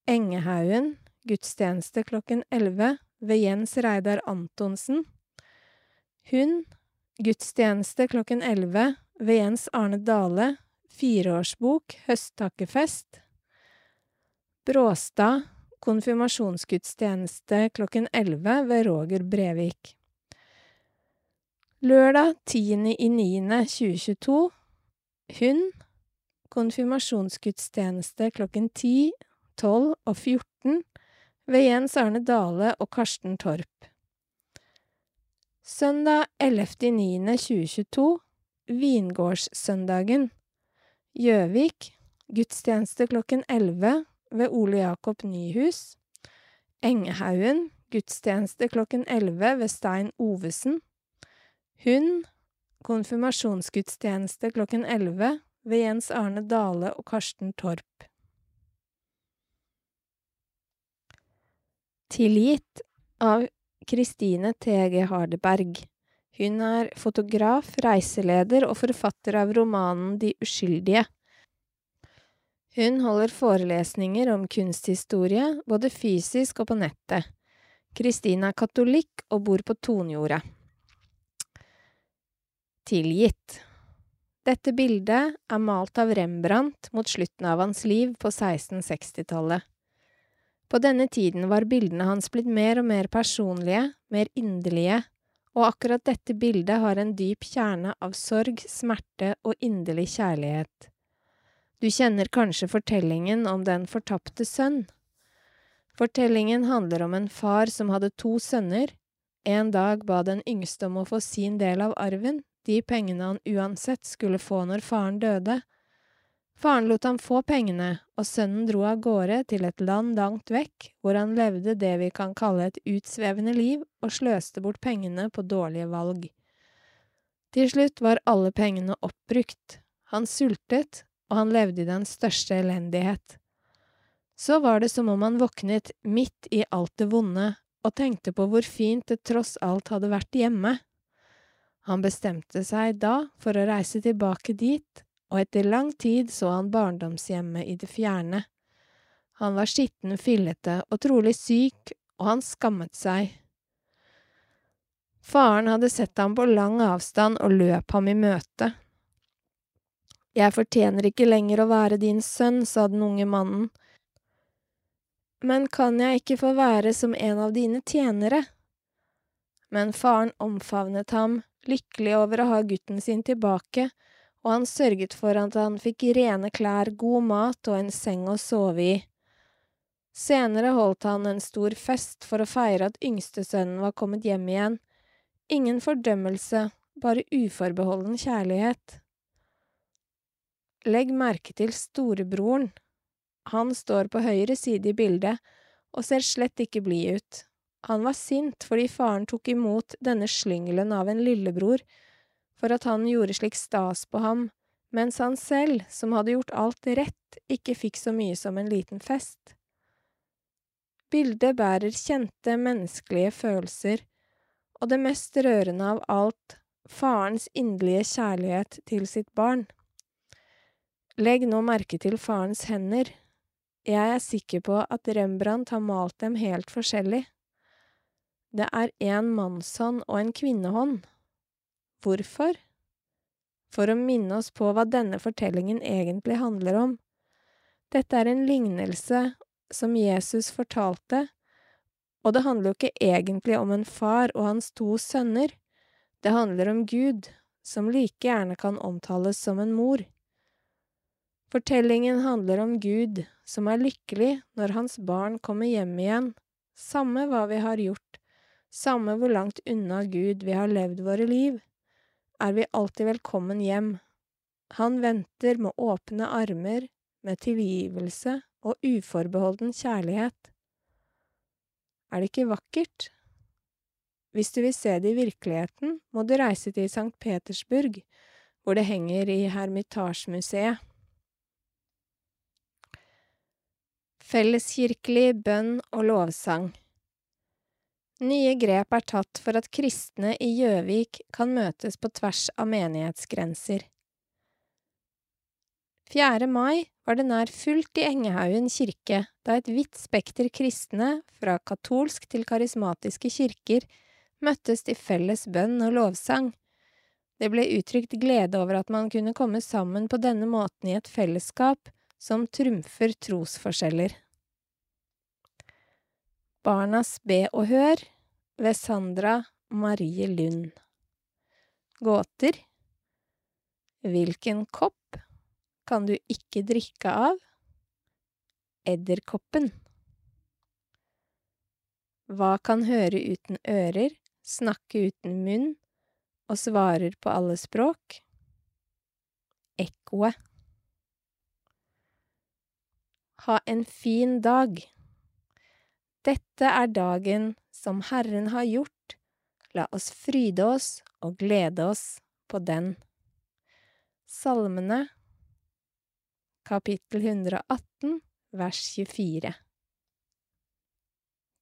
S1: Engehaugen gudstjeneste klokken 11 ved Jens Reidar Antonsen. Hund gudstjeneste klokken 11 ved Jens Arne Dale, fireårsbok, høsttakkefest. Bråstad konfirmasjonsgudstjeneste klokken 11 ved Roger Brevik. Lørdag 10.09.2022 Hun konfirmasjonsgudstjeneste klokken 10, 12 og 14 ved Jens Arne Dale og Karsten Torp. Søndag 11.9.2022 Vingårdssøndagen. Gjøvik gudstjeneste klokken 11 ved Ole Jakob Nyhus. Engehaugen gudstjeneste klokken 11 ved Stein Ovesen. Hund konfirmasjonsgudstjeneste klokken 11 ved Jens Arne Dale og Karsten Torp. Tilgitt av Kristine T.G. Hardeberg. Hun er fotograf, reiseleder og forfatter av romanen De uskyldige. Hun holder forelesninger om kunsthistorie, både fysisk og på nettet. Kristine er katolikk og bor på Tonjordet. Tilgitt. Dette bildet er malt av Rembrandt mot slutten av hans liv på 1660-tallet. På denne tiden var bildene hans blitt mer og mer personlige, mer inderlige, og akkurat dette bildet har en dyp kjerne av sorg, smerte og inderlig kjærlighet. Du kjenner kanskje fortellingen om den fortapte sønn? Fortellingen handler om en far som hadde to sønner. En dag ba den yngste om å få sin del av arven, de pengene han uansett skulle få når faren døde. Faren lot ham få pengene, og sønnen dro av gårde til et land langt vekk, hvor han levde det vi kan kalle et utsvevende liv og sløste bort pengene på dårlige valg. Til slutt var alle pengene oppbrukt, han sultet, og han levde i den største elendighet. Så var det som om han våknet midt i alt det vonde og tenkte på hvor fint det tross alt hadde vært hjemme. Han bestemte seg da for å reise tilbake dit og etter lang tid så han barndomshjemmet i det fjerne. Han var skitten, fillete og trolig syk, og han skammet seg. Faren hadde sett ham på lang avstand og løp ham i møte. Jeg fortjener ikke lenger å være din sønn, sa den unge mannen. Men kan jeg ikke få være som en av dine tjenere? Men faren omfavnet ham, lykkelig over å ha gutten sin tilbake, og han sørget for at han fikk rene klær, god mat og en seng å sove i. Senere holdt han en stor fest for å feire at yngstesønnen var kommet hjem igjen. Ingen fordømmelse, bare uforbeholden kjærlighet. Legg merke til storebroren. Han står på høyre side i bildet og ser slett ikke blid ut. Han var sint fordi faren tok imot denne slyngelen av en lillebror for at han gjorde slik stas på ham, mens han selv, som hadde gjort alt rett, ikke fikk så mye som en liten fest. Bildet bærer kjente menneskelige følelser, og det mest rørende av alt, farens inderlige kjærlighet til sitt barn. Legg nå merke til farens hender. Jeg er sikker på at Rembrandt har malt dem helt forskjellig. Det er en mannshånd og en kvinnehånd. Hvorfor? For å minne oss på hva denne fortellingen egentlig handler om. Dette er en lignelse som Jesus fortalte, og det handler jo ikke egentlig om en far og hans to sønner, det handler om Gud, som like gjerne kan omtales som en mor. Fortellingen handler om Gud, som er lykkelig når hans barn kommer hjem igjen, samme hva vi har gjort, samme hvor langt unna Gud vi har levd våre liv er vi alltid velkommen hjem. Han venter med åpne armer, med tilgivelse og uforbeholden kjærlighet. Er det ikke vakkert? Hvis du vil se det i virkeligheten, må du reise til St. Petersburg, hvor det henger i Hermitasjemuseet. Felleskirkelig bønn og lovsang Nye grep er tatt for at kristne i Gjøvik kan møtes på tvers av menighetsgrenser. 4. mai var det nær fullt i Engehaugen kirke da et vidt spekter kristne, fra katolsk til karismatiske kirker, møttes til felles bønn og lovsang. Det ble uttrykt glede over at man kunne komme sammen på denne måten i et fellesskap som trumfer trosforskjeller. Barnas be og hør ved Sandra Marie Lund. Gåter Hvilken kopp kan du ikke drikke av? Edderkoppen. Hva kan høre uten ører, snakke uten munn og svarer på alle språk? Ekkoet. Ha en fin dag. Dette er dagen som Herren har gjort, la oss fryde oss og glede oss på den. Salmene, kapittel 118, vers 24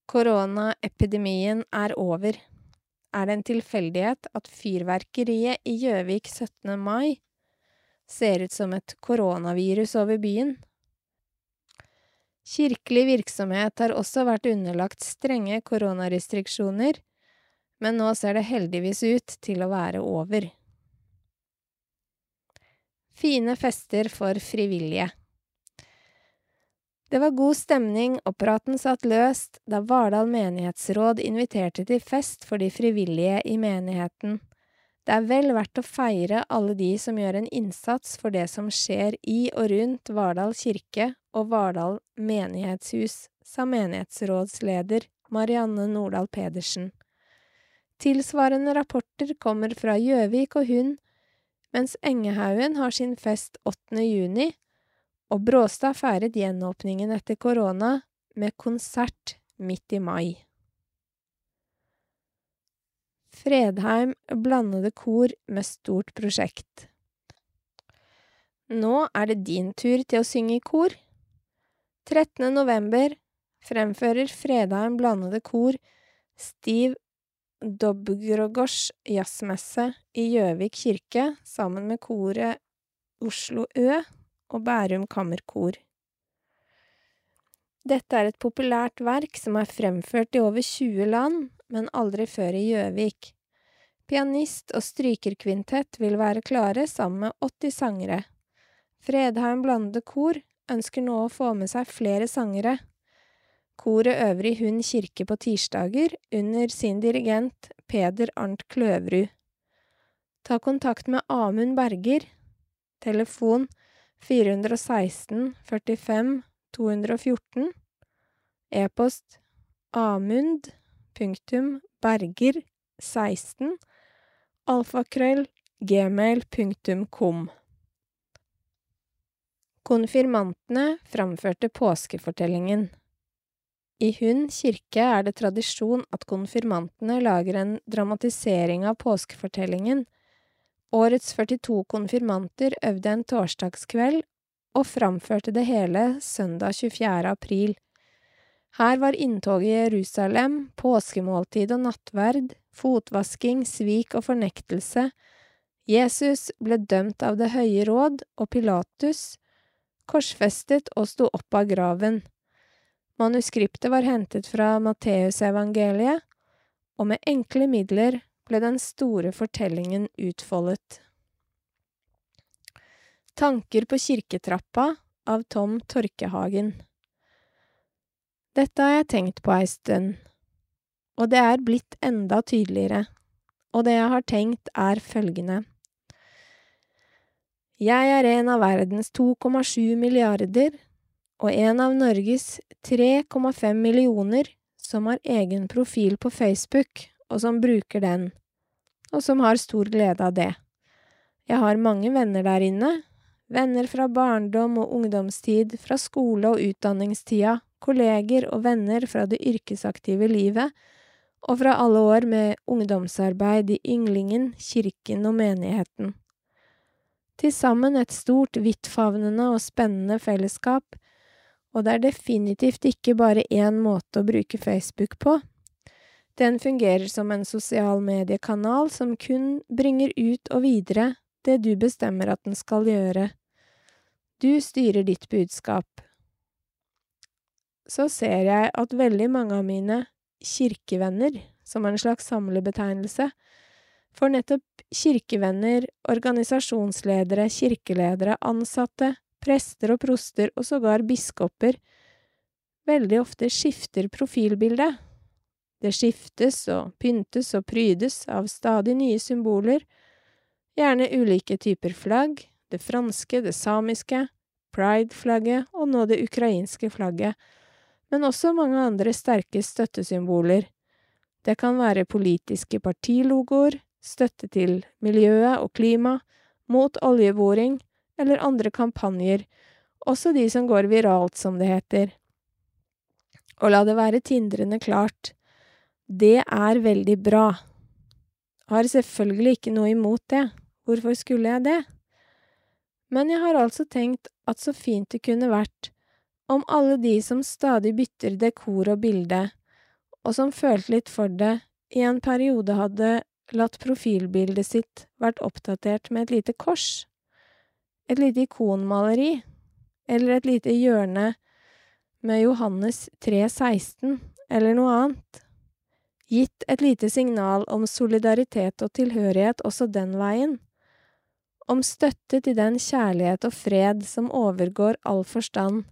S1: Koronaepidemien er over. Er det en tilfeldighet at fyrverkeriet i Gjøvik 17. mai ser ut som et koronavirus over byen? Kirkelig virksomhet har også vært underlagt strenge koronarestriksjoner, men nå ser det heldigvis ut til å være over. Fine fester for frivillige Det var god stemning, og praten satt løst da Vardal menighetsråd inviterte til fest for de frivillige i menigheten. Det er vel verdt å feire alle de som gjør en innsats for det som skjer i og rundt Vardal kirke og Vardal menighetshus, sa menighetsrådsleder Marianne Nordahl Pedersen. Tilsvarende rapporter kommer fra Gjøvik og Hund, mens Engehaugen har sin fest 8. juni, og Bråstad feiret gjenåpningen etter korona med konsert midt i mai. Fredheim blandede kor med stort prosjekt. Nå er det din tur til å synge i kor. 13. november fremfører Fredheim blandede kor Stiv Dobgrogosj jazzmesse i Gjøvik kirke sammen med koret Oslo Ø og Bærum Kammerkor. Dette er et populært verk som er fremført i over 20 land, men aldri før i Gjøvik. Pianist og strykerkvintett vil være klare sammen med 80 sangere. Fredheim Blandede Kor ønsker nå å få med seg flere sangere. Koret øver i Hund kirke på tirsdager under sin dirigent Peder Arnt Kløverud. Ta kontakt med Amund Berger. Telefon 416 45 214. E-post amund punktum berger 16 alfakrøll gmail punktum kom. Konfirmantene framførte påskefortellingen. I Hund kirke er det tradisjon at konfirmantene lager en dramatisering av påskefortellingen Årets 42 konfirmanter øvde en torsdagskveld og framførte det hele søndag 24. april. Her var inntoget i Jerusalem, påskemåltid og nattverd, fotvasking, svik og fornektelse. Jesus ble dømt av Det høye råd og Pilatus, korsfestet og sto opp av graven. Manuskriptet var hentet fra Matteusevangeliet, og med enkle midler ble den store fortellingen utfoldet. Tanker på kirketrappa av Tom Torkehagen Dette har jeg tenkt på ei stund, og det er blitt enda tydeligere, og det jeg har tenkt er følgende. Jeg er en av verdens 2,7 milliarder og en av Norges 3,5 millioner som har egen profil på Facebook og som bruker den, og som har stor glede av det. Jeg har mange venner der inne, venner fra barndom og ungdomstid, fra skole- og utdanningstida, kolleger og venner fra det yrkesaktive livet, og fra alle år med ungdomsarbeid i Ynglingen, kirken og menigheten. Til sammen et stort, vidtfavnende og spennende fellesskap, og det er definitivt ikke bare én måte å bruke Facebook på. Den fungerer som en sosial mediekanal som kun bringer ut og videre det du bestemmer at den skal gjøre. Du styrer ditt budskap. Så ser jeg at veldig mange av mine kirkevenner, som er en slags samlebetegnelse, for nettopp kirkevenner, organisasjonsledere, kirkeledere, ansatte, prester og proster og sågar biskoper, veldig ofte skifter profilbildet. det skiftes og pyntes og prydes av stadig nye symboler, gjerne ulike typer flagg, det franske, det samiske, pride-flagget og nå det ukrainske flagget, men også mange andre sterke støttesymboler. Det kan være politiske partilogoer, støtte til miljøet og klima, mot oljeboring eller andre kampanjer, også de som går viralt, som det heter. Og la det være tindrende klart, det er veldig bra. Har selvfølgelig ikke noe imot det, hvorfor skulle jeg det? Men jeg har altså tenkt at så fint det kunne vært om alle de som stadig bytter dekor og bilde, og som følte litt for det, i en periode hadde latt profilbildet sitt vært oppdatert med et lite kors, et lite ikonmaleri, eller et lite hjørne med Johannes 3,16, eller noe annet. Gitt et lite signal om solidaritet og tilhørighet også den veien, om støtte til den kjærlighet og fred som overgår all forstand,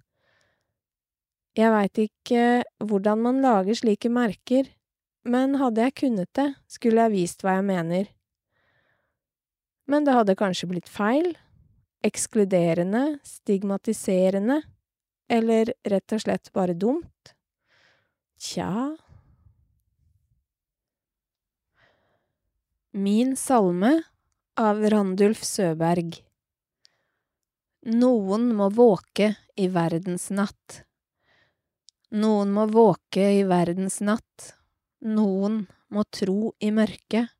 S1: Jeg veit ikke hvordan man lager slike merker, men hadde jeg kunnet det, skulle jeg vist hva jeg mener. Men det hadde kanskje blitt feil, ekskluderende, stigmatiserende, eller rett og slett bare dumt? Tja… Min salme av Randulf Søberg Noen må våke i verdens natt. Noen må våke i verdens natt. Noen må tro i mørket.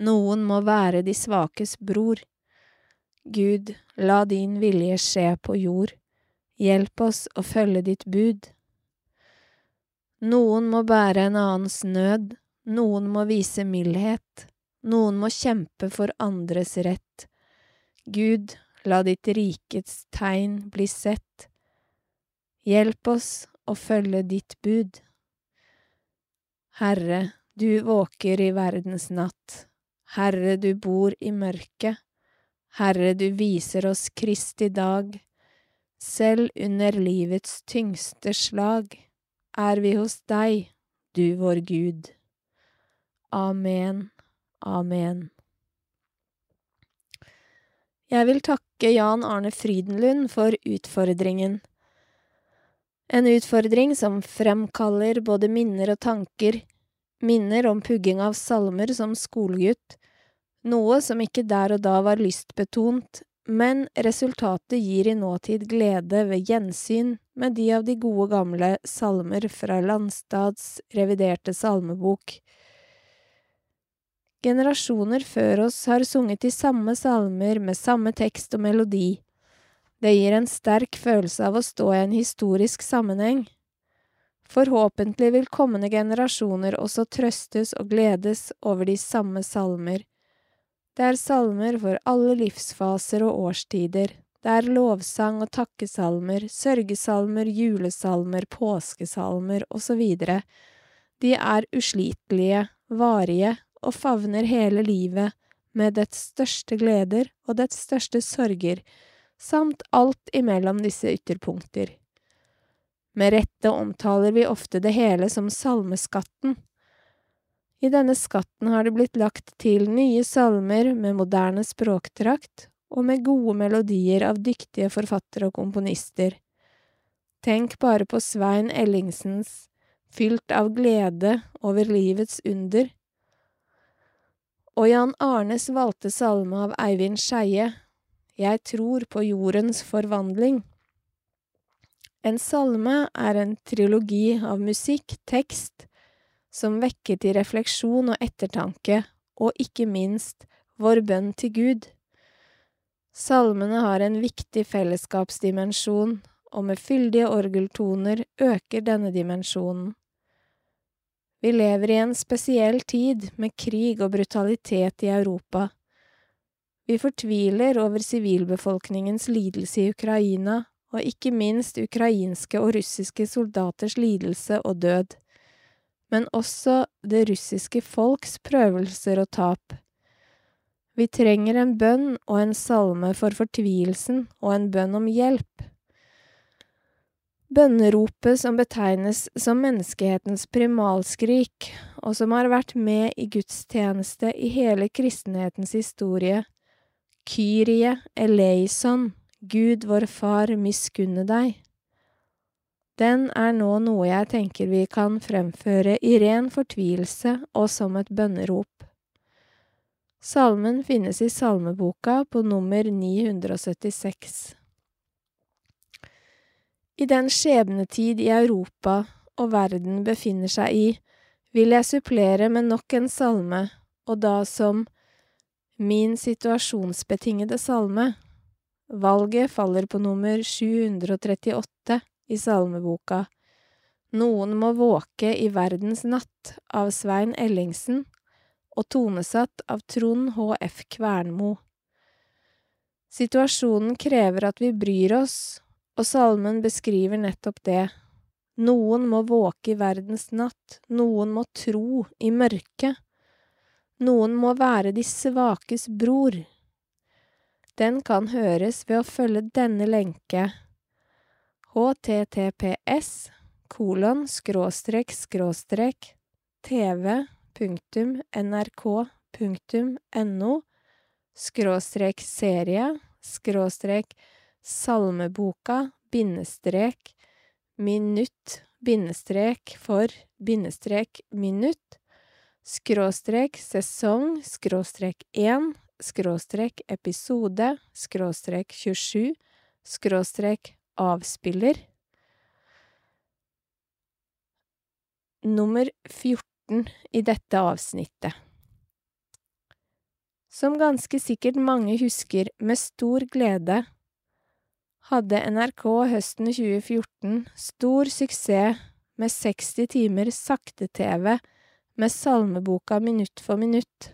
S1: Noen må være de svakes bror. Gud, la din vilje skje på jord. Hjelp oss å følge ditt bud. Noen må bære en annens nød. Noen må vise mildhet. Noen må kjempe for andres rett. Gud, la ditt rikets tegn bli sett. Hjelp oss å følge ditt bud. Herre, du våker i verdens natt. Herre, du bor i mørket. Herre, du viser oss Kristi dag. Selv under livets tyngste slag er vi hos deg, du vår Gud. Amen. Amen. Jeg vil takke Jan Arne Frydenlund for utfordringen. En utfordring som fremkaller både minner og tanker, minner om pugging av salmer som skolegutt, noe som ikke der og da var lystbetont, men resultatet gir i nåtid glede ved gjensyn med de av de gode gamle salmer fra Landstads reviderte salmebok, Generasjoner før oss har sunget de samme salmer med samme tekst og melodi. Det gir en sterk følelse av å stå i en historisk sammenheng. Forhåpentlig vil kommende generasjoner også trøstes og gledes over de samme salmer. Det er salmer for alle livsfaser og årstider. Det er lovsang og takkesalmer, sørgesalmer, julesalmer, påskesalmer osv. De er uslitelige, varige og favner hele livet med dets største gleder og dets største sorger, samt alt imellom disse ytterpunkter. Med rette omtaler vi ofte det hele som salmeskatten. I denne skatten har det blitt lagt til nye salmer med moderne språkdrakt og med gode melodier av dyktige forfattere og komponister. Tenk bare på Svein Ellingsens Fylt av glede over livets under, og Jan Arnes valgte salme av Eivind Skeie, Jeg tror på jordens forvandling. En salme er en trilogi av musikk, tekst, som vekker til refleksjon og ettertanke, og ikke minst vår bønn til Gud. Salmene har en viktig fellesskapsdimensjon, og med fyldige orgeltoner øker denne dimensjonen. Vi lever i en spesiell tid med krig og brutalitet i Europa. Vi fortviler over sivilbefolkningens lidelse i Ukraina, og ikke minst ukrainske og russiske soldaters lidelse og død, men også det russiske folks prøvelser og tap. Vi trenger en bønn og en salme for fortvilelsen og en bønn om hjelp. Bønneropet som betegnes som menneskehetens primalskrik, og som har vært med i gudstjeneste i hele kristenhetens historie, Kyrie eleison, Gud vår Far miskunne deg. Den er nå noe jeg tenker vi kan fremføre i ren fortvilelse og som et bønnerop. Salmen finnes i salmeboka på nummer 976. I den skjebnetid i Europa og verden befinner seg i, vil jeg supplere med nok en salme, og da som min situasjonsbetingede salme. Valget faller på nummer 738 i salmeboka. Noen må våke i verdens natt av Svein Ellingsen og tonesatt av Trond H.F. Kvernmo. Situasjonen krever at vi bryr oss og salmen beskriver nettopp det. Noen må våke i verdens natt, noen må tro i mørket. Noen må være de svakes bror. Den kan høres ved å følge denne lenke https kolon skråstrek skråstrek tv punktum nrk punktum no skråstrek serie skråstrek salmeboka bindestrek minutt bindestrek for bindestrek minutt skråstrek sesong skråstrek 1 skråstrek episode skråstrek 27 skråstrek avspiller Nummer 14 i dette avsnittet. Som ganske sikkert mange husker med stor glede, hadde NRK høsten 2014 stor suksess med 60 timer sakte-TV med salmeboka Minutt for minutt,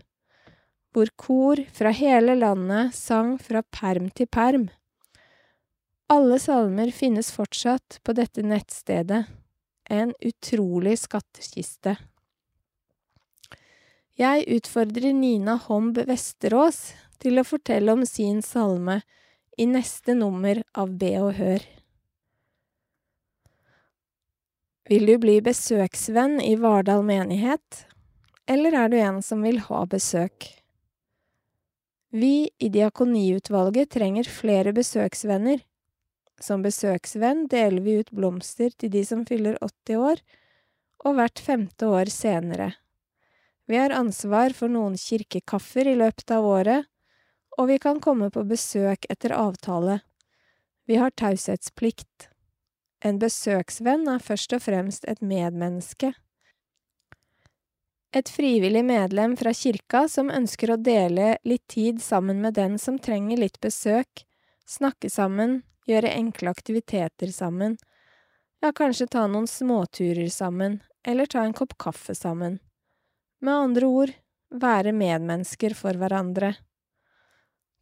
S1: hvor kor fra hele landet sang fra perm til perm. Alle salmer finnes fortsatt på dette nettstedet en utrolig skattkiste. Jeg utfordrer Nina Homb Vesterås til å fortelle om sin salme i neste nummer av Be og Hør. Vil du bli besøksvenn i Vardal menighet, eller er du en som vil ha besøk? Vi i diakoniutvalget trenger flere besøksvenner. Som besøksvenn deler vi ut blomster til de som fyller 80 år, og hvert femte år senere. Vi har ansvar for noen kirkekaffer i løpet av året, og vi kan komme på besøk etter avtale. Vi har taushetsplikt. En besøksvenn er først og fremst et medmenneske. Et frivillig medlem fra kirka som ønsker å dele litt tid sammen med den som trenger litt besøk, snakke sammen, gjøre enkle aktiviteter sammen, ja, kanskje ta noen småturer sammen, eller ta en kopp kaffe sammen. Med andre ord, være medmennesker for hverandre.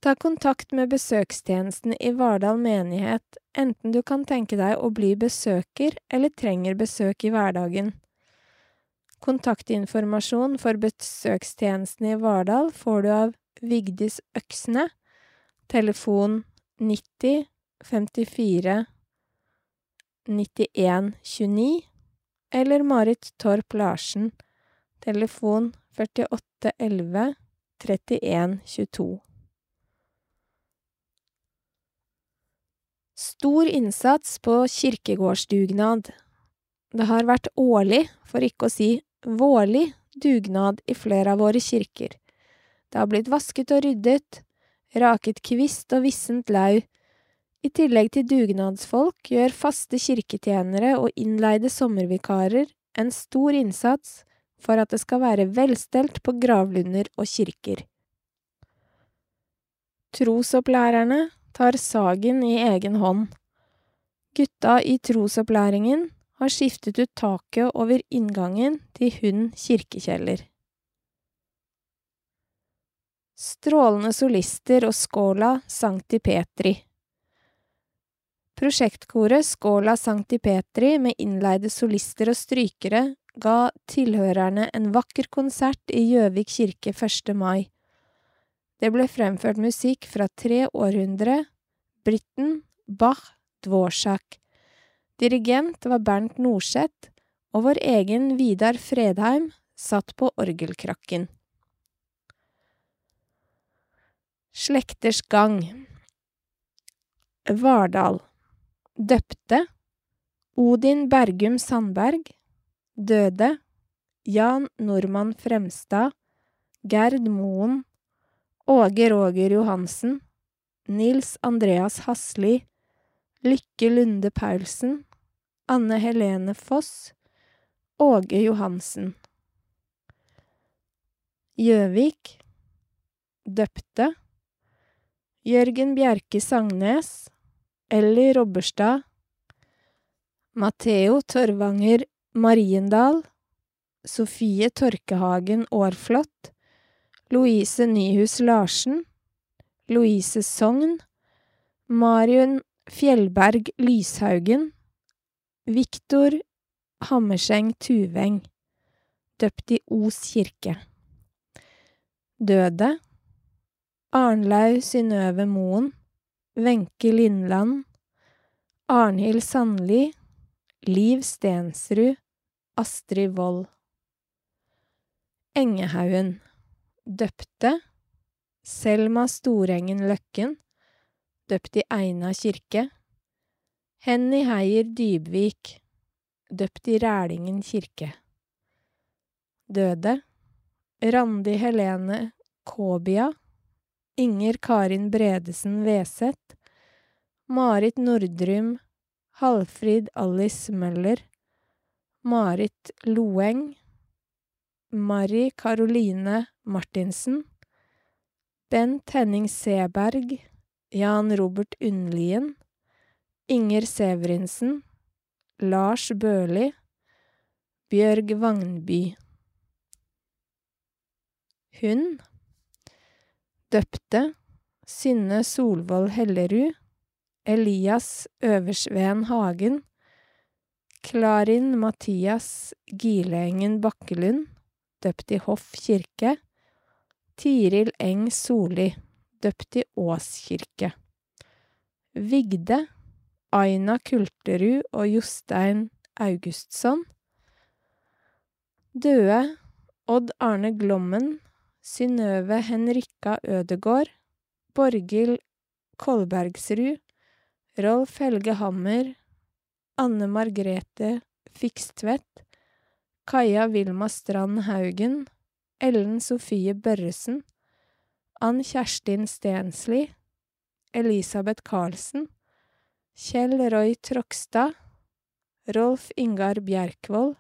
S1: Ta kontakt med besøkstjenesten i Vardal menighet, enten du kan tenke deg å bli besøker eller trenger besøk i hverdagen. Kontaktinformasjon for besøkstjenesten i Vardal får du av Vigdis Øksne, telefon 90 54 91 29 eller Marit Torp Larsen, telefon 48 11 31 22. Stor innsats på kirkegårdsdugnad. Det har vært årlig, for ikke å si vårlig, dugnad i flere av våre kirker. Det har blitt vasket og ryddet, raket kvist og vissent lau, i tillegg til dugnadsfolk gjør faste kirketjenere og innleide sommervikarer en stor innsats for at det skal være velstelt på gravlunder og kirker. Trosopplærerne tar sagen i egen hånd. Gutta i trosopplæringen har skiftet ut taket over inngangen til Hund kirkekjeller. Strålende solister og skåla Sankti Petri. Prosjektkoret Skåla Sankti Petri med innleide solister og strykere ga tilhørerne en vakker konsert i Gjøvik kirke 1. mai. Det ble fremført musikk fra tre århundre, Britten, Bach, Dvorsak. Dirigent var Bernt Norseth, og vår egen Vidar Fredheim satt på orgelkrakken. Slekters gang. Vardal. Døpte, Odin Bergum Sandberg, døde, Jan Normann Fremstad, Gerd Moen, Åge Roger Johansen, Nils Andreas Hasli, Lykke Lunde Paulsen, Anne Helene Foss, Åge Johansen. Gjøvik Døpte Jørgen Bjerke Sangnes Elly Robberstad, Matheo Torvanger Mariendal, Sofie Torkehagen Aarflot, Louise Nyhus Larsen, Louise Sogn, Marion Fjellberg Lyshaugen, Viktor Hammerseng Tuveng, døpt i Os kirke. Døde Arnlaug Synnøve Moen Wenche Lindland, Arnhild Sandli, Liv Stensrud, Astrid Wold. Engehaugen, døpte Selma Storengen Løkken, døpt i Eina kirke. Henny Heier Dybvik, døpt i Rælingen kirke. Døde Randi Helene Kåbia, Inger Karin Bredesen Veseth, Marit Nordrum, Halfrid Alice Møller, Marit Loeng, Mari Karoline Martinsen, Bent Henning Seberg, Jan Robert Undlien, Inger Severinsen, Lars Børli, Bjørg Vagnby. Hun Døpte Synne Solvold Hellerud, Elias Øversveen Hagen, Klarin Mathias Gileengen Bakkelund, døpt i Hoff kirke, Tiril Eng Solli, døpt i Ås kirke. Vigde Aina Kulterud og Jostein Augustsson. Døde Odd Arne Glommen, Synnøve Henrikka Ødegård, Borghild Kolbergsrud, Rolf Helge Hammer, Anne Margrethe Fikstvedt, Kaja Vilma Strand Haugen, Ellen Sofie Børresen, Ann Kjerstin Stensli, Elisabeth Karlsen, Kjell Roy Trogstad, Rolf Ingar Bjerkvold,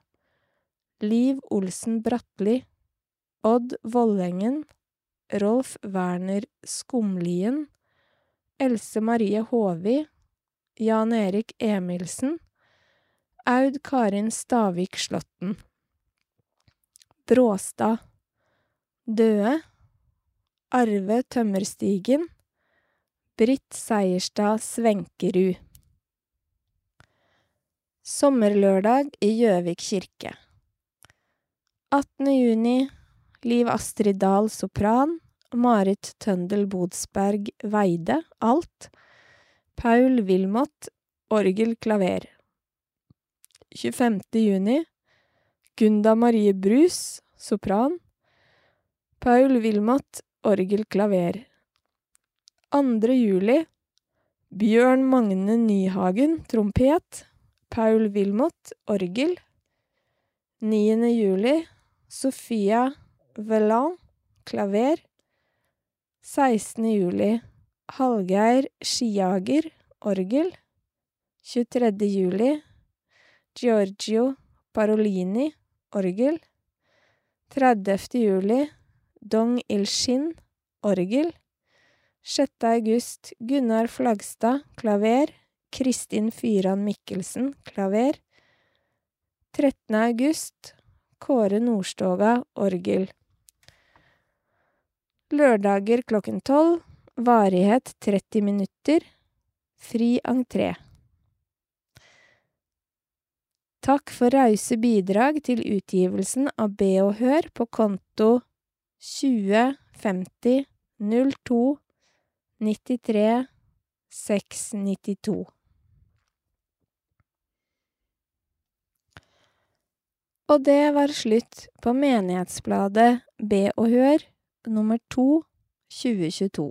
S1: Liv Olsen Bratli, Odd Vollengen, Rolf Werner Skumlien, Else Marie Håvi, Jan Erik Emilsen, Aud Karin Stavik Slåtten. Bråstad. Døde. Arve Tømmerstigen. Britt Seierstad Svenkerud. Sommerlørdag i Gjøvik kirke. 18. juni Liv Astrid Dahl sopran. Marit Tøndel Bodsberg Veide alt. Paul Wilmot orgel klaver. 25. juni Gunda Marie Brus sopran. Paul Wilmot orgelklaver. 2. juli Bjørn Magne Nyhagen trompet. Paul Wilmot orgel. 9. juli Sofia Velan klaver. 16. juli Hallgeir Skiager orgel. 23. juli Giorgio Parolini orgel. 30. juli Dong Il-shin orgel. 6. august Gunnar Flagstad klaver. Kristin Fyran Mikkelsen klaver. 13. august Kåre Nordstoga orgel. Lørdager klokken tolv. Varighet 30 minutter. Fri entré. Takk for rause bidrag til utgivelsen av Be og Hør på konto 20 50 02 93 692. Og det var slutt på Menighetsbladet Be og Hør nummer to 2022.